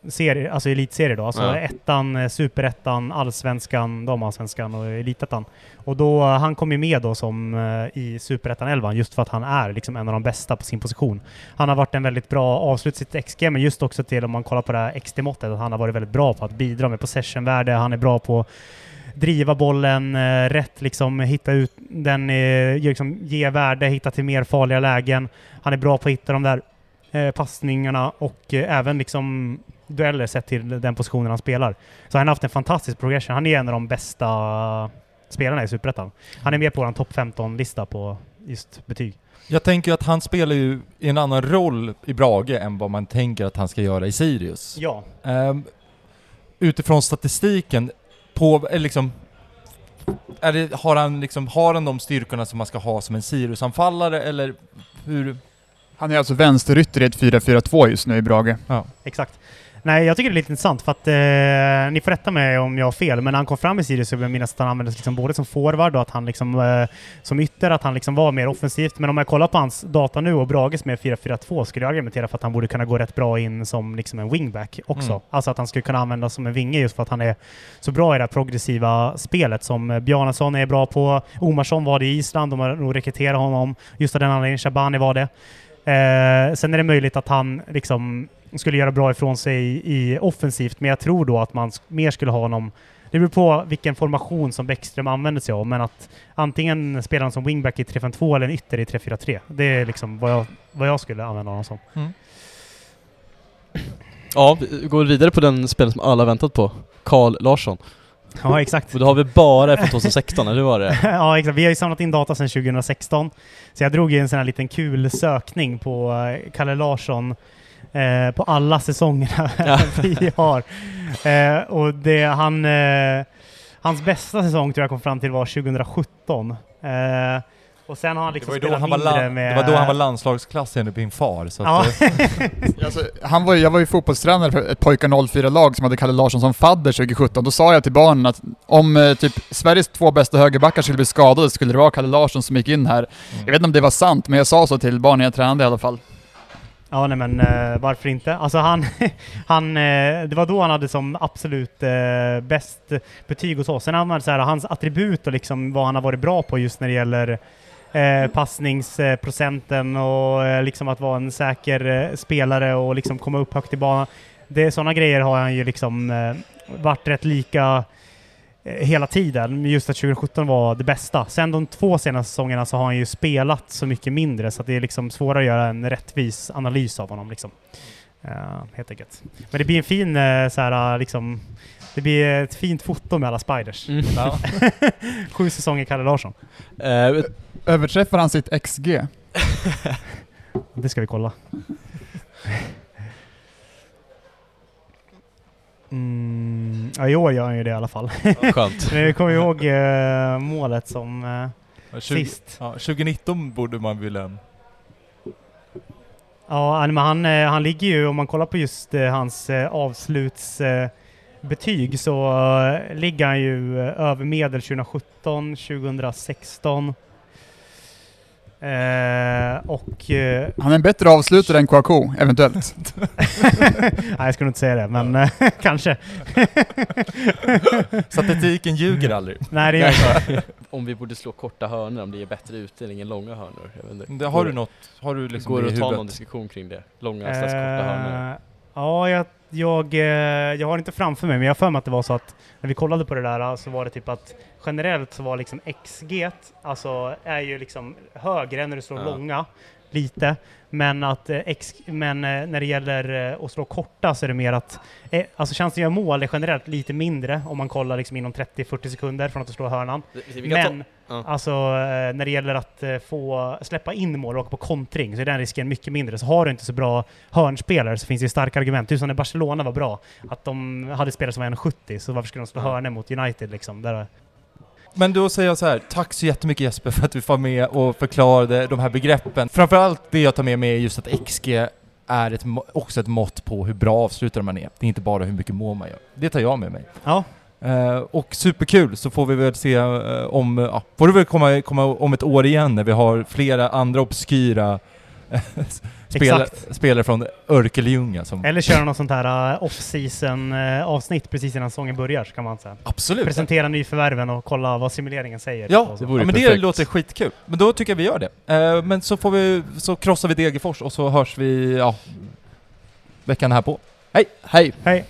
serier, alltså elitserier då. Alltså Ja. ettan, eh, superettan, allsvenskan, damallsvenskan och elitettan. Och då, eh, han kom ju med då som eh, i superettan 11 just för att han är liksom en av de bästa på sin position. Han har varit en väldigt bra avslut sitt XG, men just också till om man kollar på det här XT-måttet, att han har varit väldigt bra på att bidra med possession-värde, han är bra på driva bollen eh, rätt, liksom hitta ut den, eh, liksom, ge värde, hitta till mer farliga lägen. Han är bra på att hitta de där eh, passningarna och eh, även liksom dueller sett till den positionen han spelar. Så han har haft en fantastisk progression. Han är en av de bästa spelarna i Superettan. Han är med på vår topp 15-lista på just betyg. Jag tänker att han spelar ju i en annan roll i Brage än vad man tänker att han ska göra i Sirius. Ja, Ehm, utifrån statistiken, på, eller liksom, det, har, han liksom, har han de styrkorna som man ska ha som en Sirius-anfallare eller hur? Han är alltså vänsterytter i ett 4-4-2 just nu i Brage. exakt. Nej, jag tycker det är lite intressant för att eh, ni får rätta mig om jag har fel, men när han kom fram i Sirius så vill jag minnas att han användes liksom både som forward och att han liksom eh, som ytter, att han liksom var mer offensivt. Men om jag kollar på hans data nu och Brages med 4-4-2 skulle jag argumentera för att han borde kunna gå rätt bra in som liksom en wingback också. Mm. Alltså att han skulle kunna användas som en vinge just för att han är så bra i det här progressiva spelet som eh, Bjarnason är bra på. Omarsson var det i Island, de har nog rekryterat honom just av den anledningen. Shabani var det. Eh, sen är det möjligt att han liksom skulle göra bra ifrån sig i, i offensivt, men jag tror då att man sk- mer skulle ha honom det beror på vilken formation som Bäckström använder sig av, men att antingen spela honom som wingback i 3-5-2 eller en ytter i 3-4-3. Det är liksom vad jag, vad jag skulle använda honom som. Ja, vi går vidare på den spelare som alla väntat på. Karl Larsson. Ja, exakt. Och det har vi bara från 2016, eller hur var det? *laughs* ja, exakt. Vi har ju samlat in data sedan 2016. Så jag drog ju en sån här liten kul sökning på eh, Kalle Larsson eh, på alla säsongerna Ja. *laughs* vi har. Eh, och det, han, eh, hans bästa säsong tror jag kom fram till var 2017. Och sen har han Det liksom var, då spelat han var mindre lan- med... det var då han var landslagsklass enligt min far. Så Ja, att, eh, *laughs* Alltså, han var, jag var ju fotbollstränare för ett pojkar 04-lag som hade Kalle Larsson som fadder 2017. Då sa jag till barnen att om eh, typ Sveriges två bästa högerbackar skulle bli skadade skulle det vara Kalle Larsson som gick in här. Jag vet inte om det var sant, men jag sa så till barnen jag tränade i alla fall. Ja, nej men eh, varför inte? Alltså han, *laughs* han, eh, det var då han hade som absolut eh, bäst betyg hos oss. Sen har man så här, hans attribut och liksom vad han har varit bra på just när det gäller eh, passningsprocenten och eh, liksom att vara en säker eh, spelare och liksom komma upp högt i banan. Det, sådana grejer har han ju liksom varit rätt lika hela tiden. Men Just att 2017 var det bästa. Sen de två senaste säsongerna så har han ju spelat så mycket mindre så att det är liksom svårare att göra en rättvis analys av honom. Liksom. Uh, helt enkelt. Men det blir en fin eh, så här, liksom, det blir ett fint foto med alla spiders. Mm. *laughs* Sju säsonger Kalle Larsson. Överträffar han sitt XG? *laughs* Det ska vi kolla. Mm, ja, i år gör han ju det i alla fall. skönt. *laughs* Men jag kommer ihåg eh, målet som eh, 20, sist. ja, 2019 borde man vilja... Ja, men han, eh, han ligger ju, om man kollar på just eh, hans eh, avslutsbetyg, eh, betyg så eh, ligger han ju eh, över medel 2017, 2016. Eh, och... Eh, Han är en bättre avslutare än Kouakou, eventuellt. *laughs* nej, jag skulle inte säga det, men eh, *laughs* kanske. *laughs* Statistiken ljuger aldrig. nej, det gör inte. Om vi borde slå korta hörnor, om det ger bättre utdelning än långa hörnor. Det, har Går du något, har du liksom Går det att ta någon diskussion kring det? Långa slags korta hörnor? Eh, ja, jag, jag, eh, jag har inte framför mig, men jag har för mig att det var så att när vi kollade på det där så var det typ att generellt så var liksom XG, alltså är ju liksom högre när du slår Ja. långa, lite. Men att eh, X, men eh, när det gäller att slå korta så är det mer att, alltså chansen att göra mål är generellt lite mindre om man kollar liksom inom 30-40 sekunder från att du slår hörnan. Men ja. alltså eh, när det gäller att eh, få släppa in mål och åka på kontring så är den risken mycket mindre. Så har du inte så bra hörnspelare så finns det ju starka argument. Typ som när Barcelona var bra, att de hade spelare som var 1,70 så varför skulle de slå Ja. hörnor mot United liksom? Där, Men då säger jag så här, tack så jättemycket Jesper för att du var med och förklarade de här begreppen. Framförallt det jag tar med mig är just att XG är ett, också ett mått på hur bra avslutare man är. Det är inte bara hur mycket mål man gör. Det tar jag med mig. ja, Eh, och superkul, så får vi väl se eh, om, ja, får du väl komma, komma om ett år igen när vi har flera andra obskyra eh, *laughs* spel, spelare från Örkelljunga som... eller köra något sånt här uh, off-season uh, avsnitt precis innan säsongen börjar så kan man säga. Absolut! Presentera nyförvärven och kolla vad simuleringen säger. Ja, det vore ja, men det perfekt. låter skitkul. Men då tycker jag vi gör det. Eh, men så får vi, så krossar vi Degerfors och så hörs vi, ja, veckan här på. Hej! Hej!